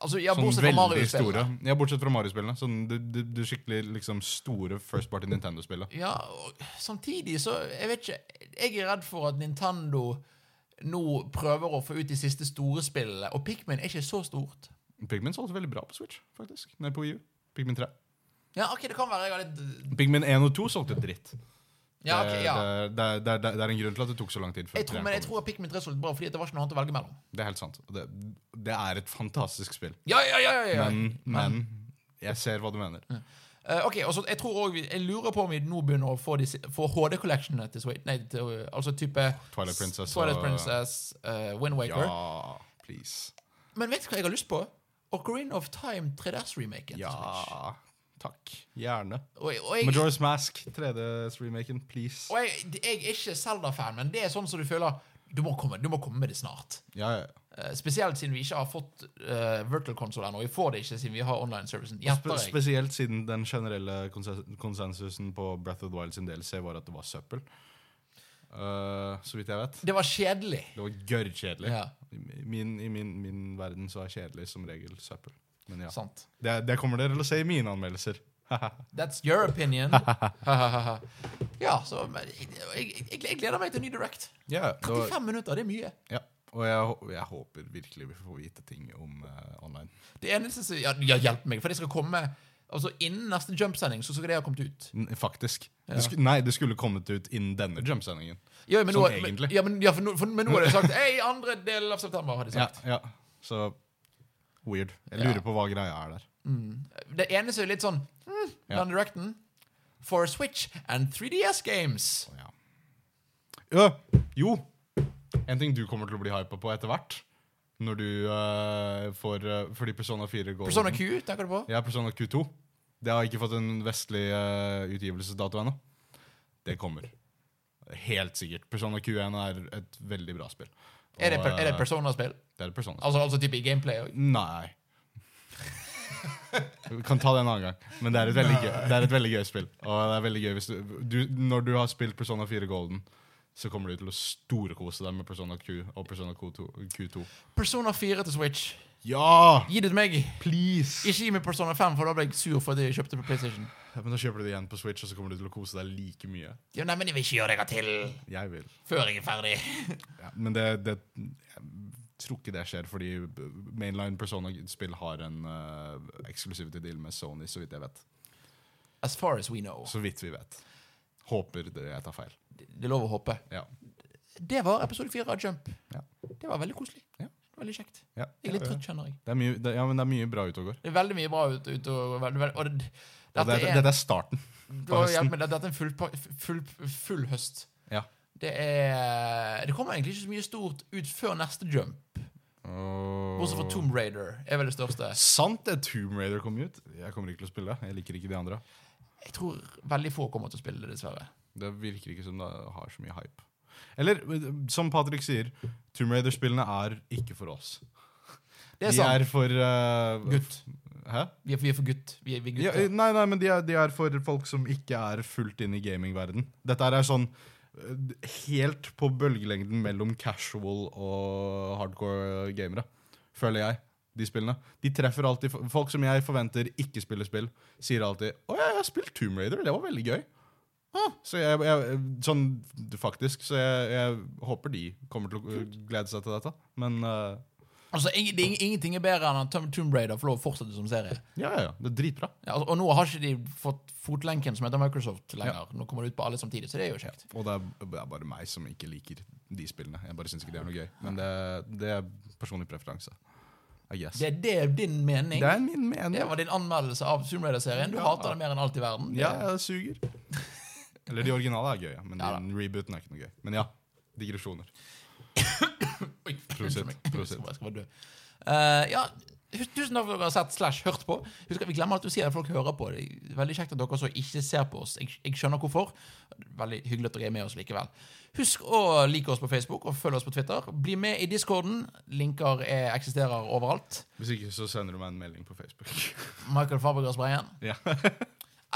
Altså, ja, Sånn bortsett fra veldig Mario-spillene. store. Ja, bortsett fra Mario-spillene. Sånn det, det, det skikkelig liksom store First Party Nintendo-spillet. Ja, og samtidig så Jeg vet ikke Jeg er redd for at Nintendo nå prøver å få ut de siste store spillene, og Pikmin er ikke så stort. Pikmin solgte veldig bra på Switch, faktisk. Nei, på Wii U. Pikmin 3. Ja, ok, det kan være jeg har litt Pikmin 1 og 2 solgte dritt. Ja, okay, ja. Det, det, det, det, er en grunn til at det tok så lang tid. før Jeg tror, men jeg tror Pikmin 3 så litt bra, fordi det var ikke noe annet å velge mellom. Det er helt sant. Det, det er et fantastisk spill. Ja, ja, ja, ja, ja. Men, men jeg ser hva du mener. Uh, ok, og så jeg tror også, Jeg lurer på om vi nå begynner å få, få HD-collectionene til Switch. Nei, til, uh, altså type Twilight Princess Twilight Princess, uh, Wind Waker. Ja, please. Men vet du hva jeg har lyst på? Ocarina of Time 3DS-remaken. til Switch. Takk. Gjerne. Og jeg, Majora's Mask, 3D-remaken, please. Og jeg, jeg er ikke Zelda-fan, men det er sånn som du føler du må komme, du må komme med det snart. Ja, ja. Uh, spesielt siden vi ikke har fått uh, virtual console ennå. Vi får det ikke siden vi har online-servicen. Spe spesielt siden den generelle konsens konsensusen på Breath of the Wild sin DLC var at det var søppel. Uh, så vidt jeg vet. Det var kjedelig. Det var gørrkjedelig. Ja, I, min, I min, min verden så er kjedelig som regel søppel. Men ja. sant. Det, det kommer dere til å se i mine anmeldelser. *laughs* That's your opinion. *laughs* ja, så men, jeg, jeg, jeg, gleder meg til ny Direct. Yeah, det var, 35 minutter, det er mye. ja. Og jeg, jeg håper virkelig vi får vite ting om uh, online. Det eneste som ja, ja, hjelp meg, for det skal komme Altså Innen neste jump-sending så skulle det ha kommet ut. Faktisk. Ja. Det sku, nei, det skulle kommet ut innen denne jump-sendingen. Ja, men, Sånn nå, men, ja, men, ja, for, for, men nå har de sagt *laughs* Hei, andre del av september, har de Ja, sagt. ja. Så weird. Jeg Ja. lurer på hva greia er der. Det eneste er litt sånn mm, Ja. Directen For Switch and 3DS games. Oh, Ja. ja. Jo! En ting du kommer til å bli hypa på etter hvert, når du uh, får uh, Fordi Persona 4 går Persona Q, tenker du på? Ja, Persona Q2. Det har ikke fått en vestlig uh, utgivelsesdato ennå. Det kommer. Helt sikkert. Persona Q1 er et veldig bra spill. Er det, per, er det Persona-spill? Det er Persona. Altså, altså type i gameplay? og- Nei. Vi kan ta det en annen gang. Men det er et veldig gøy, det er et veldig gøy spill. Og det er veldig gøy hvis du, du Når du har spilt Persona 4 Golden, så kommer du til å storekose deg med Persona Q og Persona Q2. Q2. Persona 4 til Switch. Ja! Gi det til meg! Please! Ikke gi meg Persona 5, for da ble jeg sur for at jeg kjøpte på PlayStation. Men da kjøper du det igjen på Switch, og så kommer du til å kose deg like mye. Ja, nei, men jeg vil ikke gjøre det deg til Jeg vil. før jeg er ferdig. Ja, men det, det tror ikke det skjer, fordi mainline Persona-spill har en uh, exclusivity deal med Sony, så vidt jeg vet. As far as we know. Så vidt vi vet. Håper det jeg tar feil. Det er lov å håpe. Ja. Det var episode 4 av Jump. Ja. Det var veldig koselig. Ja. Veldig kjekt. Ja, Jeg er litt trøtt, kjenner jeg. Det er mye, det, ja, men det er mye bra ute og går. Det er veldig mye bra ut, ut og, veldig, veldig, og det, dette, det, er, dette er starten. dette er en full, full, full høst. Ja. Det er Det kommer egentlig ikke så mye stort ut før neste Jump. Bortsett fra Tomb Raider er vel det største. Sant det Tomb Raider kom ut. Jeg kommer ikke til å spille det. Jeg liker ikke de andre. Jeg tror veldig få kommer til å spille det, dessverre. Det virker ikke som det har så mye hype. Eller som Patrick sier, Tomb Raider-spillene er ikke for oss. Det er de sant. er for uh, Gutt. Hæ? Vi er, vi er for gutt. Vi er, vi er Ja, nei, nei, men de er, de er for folk som ikke er fullt inn i gamingverden. Dette er sånn eh, helt på bølgelengden mellom casual og hardcore gamere, føler jeg. De spillene. De treffer alltid Folk som jeg forventer ikke spiller spill, sier alltid 'Å jeg har spilt Tomb Raider, det var veldig gøy'. Ah, så jeg, jeg, sånn faktisk, så jeg, jeg håper de kommer til å glede seg til dette. Men eh, Altså, ing- det er ing- Ingenting er bedre enn at Tom- Tomb Raider får lov å fortsette som serie. ja, ja, ja, det er dritbra. Ja, altså, og nå har ikke de fått fotlenken som heter Microsoft lenger. Nå kommer det ut på alle samtidig, så det er jo kjekt. Og det er, det er bare meg som ikke liker de spillene. Jeg bare syns ikke det er noe gøy. Men det, det er personlig preferanse. I guess. Det er det din mening. Det er min mening. Det var din anmeldelse av Tomb Raider-serien. Du Ja. hater det mer enn alt i verden. Det- Ja, jeg suger. *laughs* Eller de originale er gøye, men Ja da. den rebooten er ikke noe gøy. Men ja, digresjoner. Oi, Prosit, unnskyld meg. prosit. Jeg skal bare dø. Eh, ja, Tusen takk for at dere har sett slash hørt på. Husk at Vi glemmer at du sier at folk hører på. Det er veldig kjekt at dere også ikke ser på oss. Jeg, jeg skjønner hvorfor. Veldig hyggelig at dere er med oss likevel. Husk å like oss på Facebook og følge oss på Twitter. Bli med i discorden. Linker er, eksisterer overalt. Hvis ikke, så sender du meg en melding på Facebook. *laughs* Michael Fabregas Breien. ja. *laughs*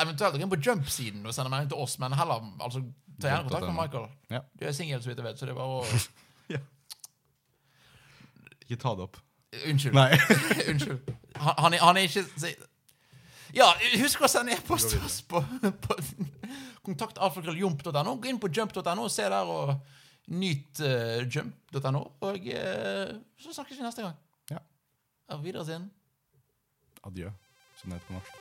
Eventuelt gå inn på Jump-siden og sende melding til oss, men heller altså, ta gjerne kontakt med Michael. Ja. Du er singel, så vidt jeg vet, så det er bare å *laughs* Ikke ta det opp. Unnskyld. *laughs* Unnskyld. Han, han, er, han er ikke Ja, husk å sende e-post til oss på, på kontaktalfakrølljump.no. Gå inn på jump.no se der og nyt uh, jump.no. Og uh, så snakkes vi neste gang. Ja. Auf Wiedersehen. Adjø, som det heter på norsk.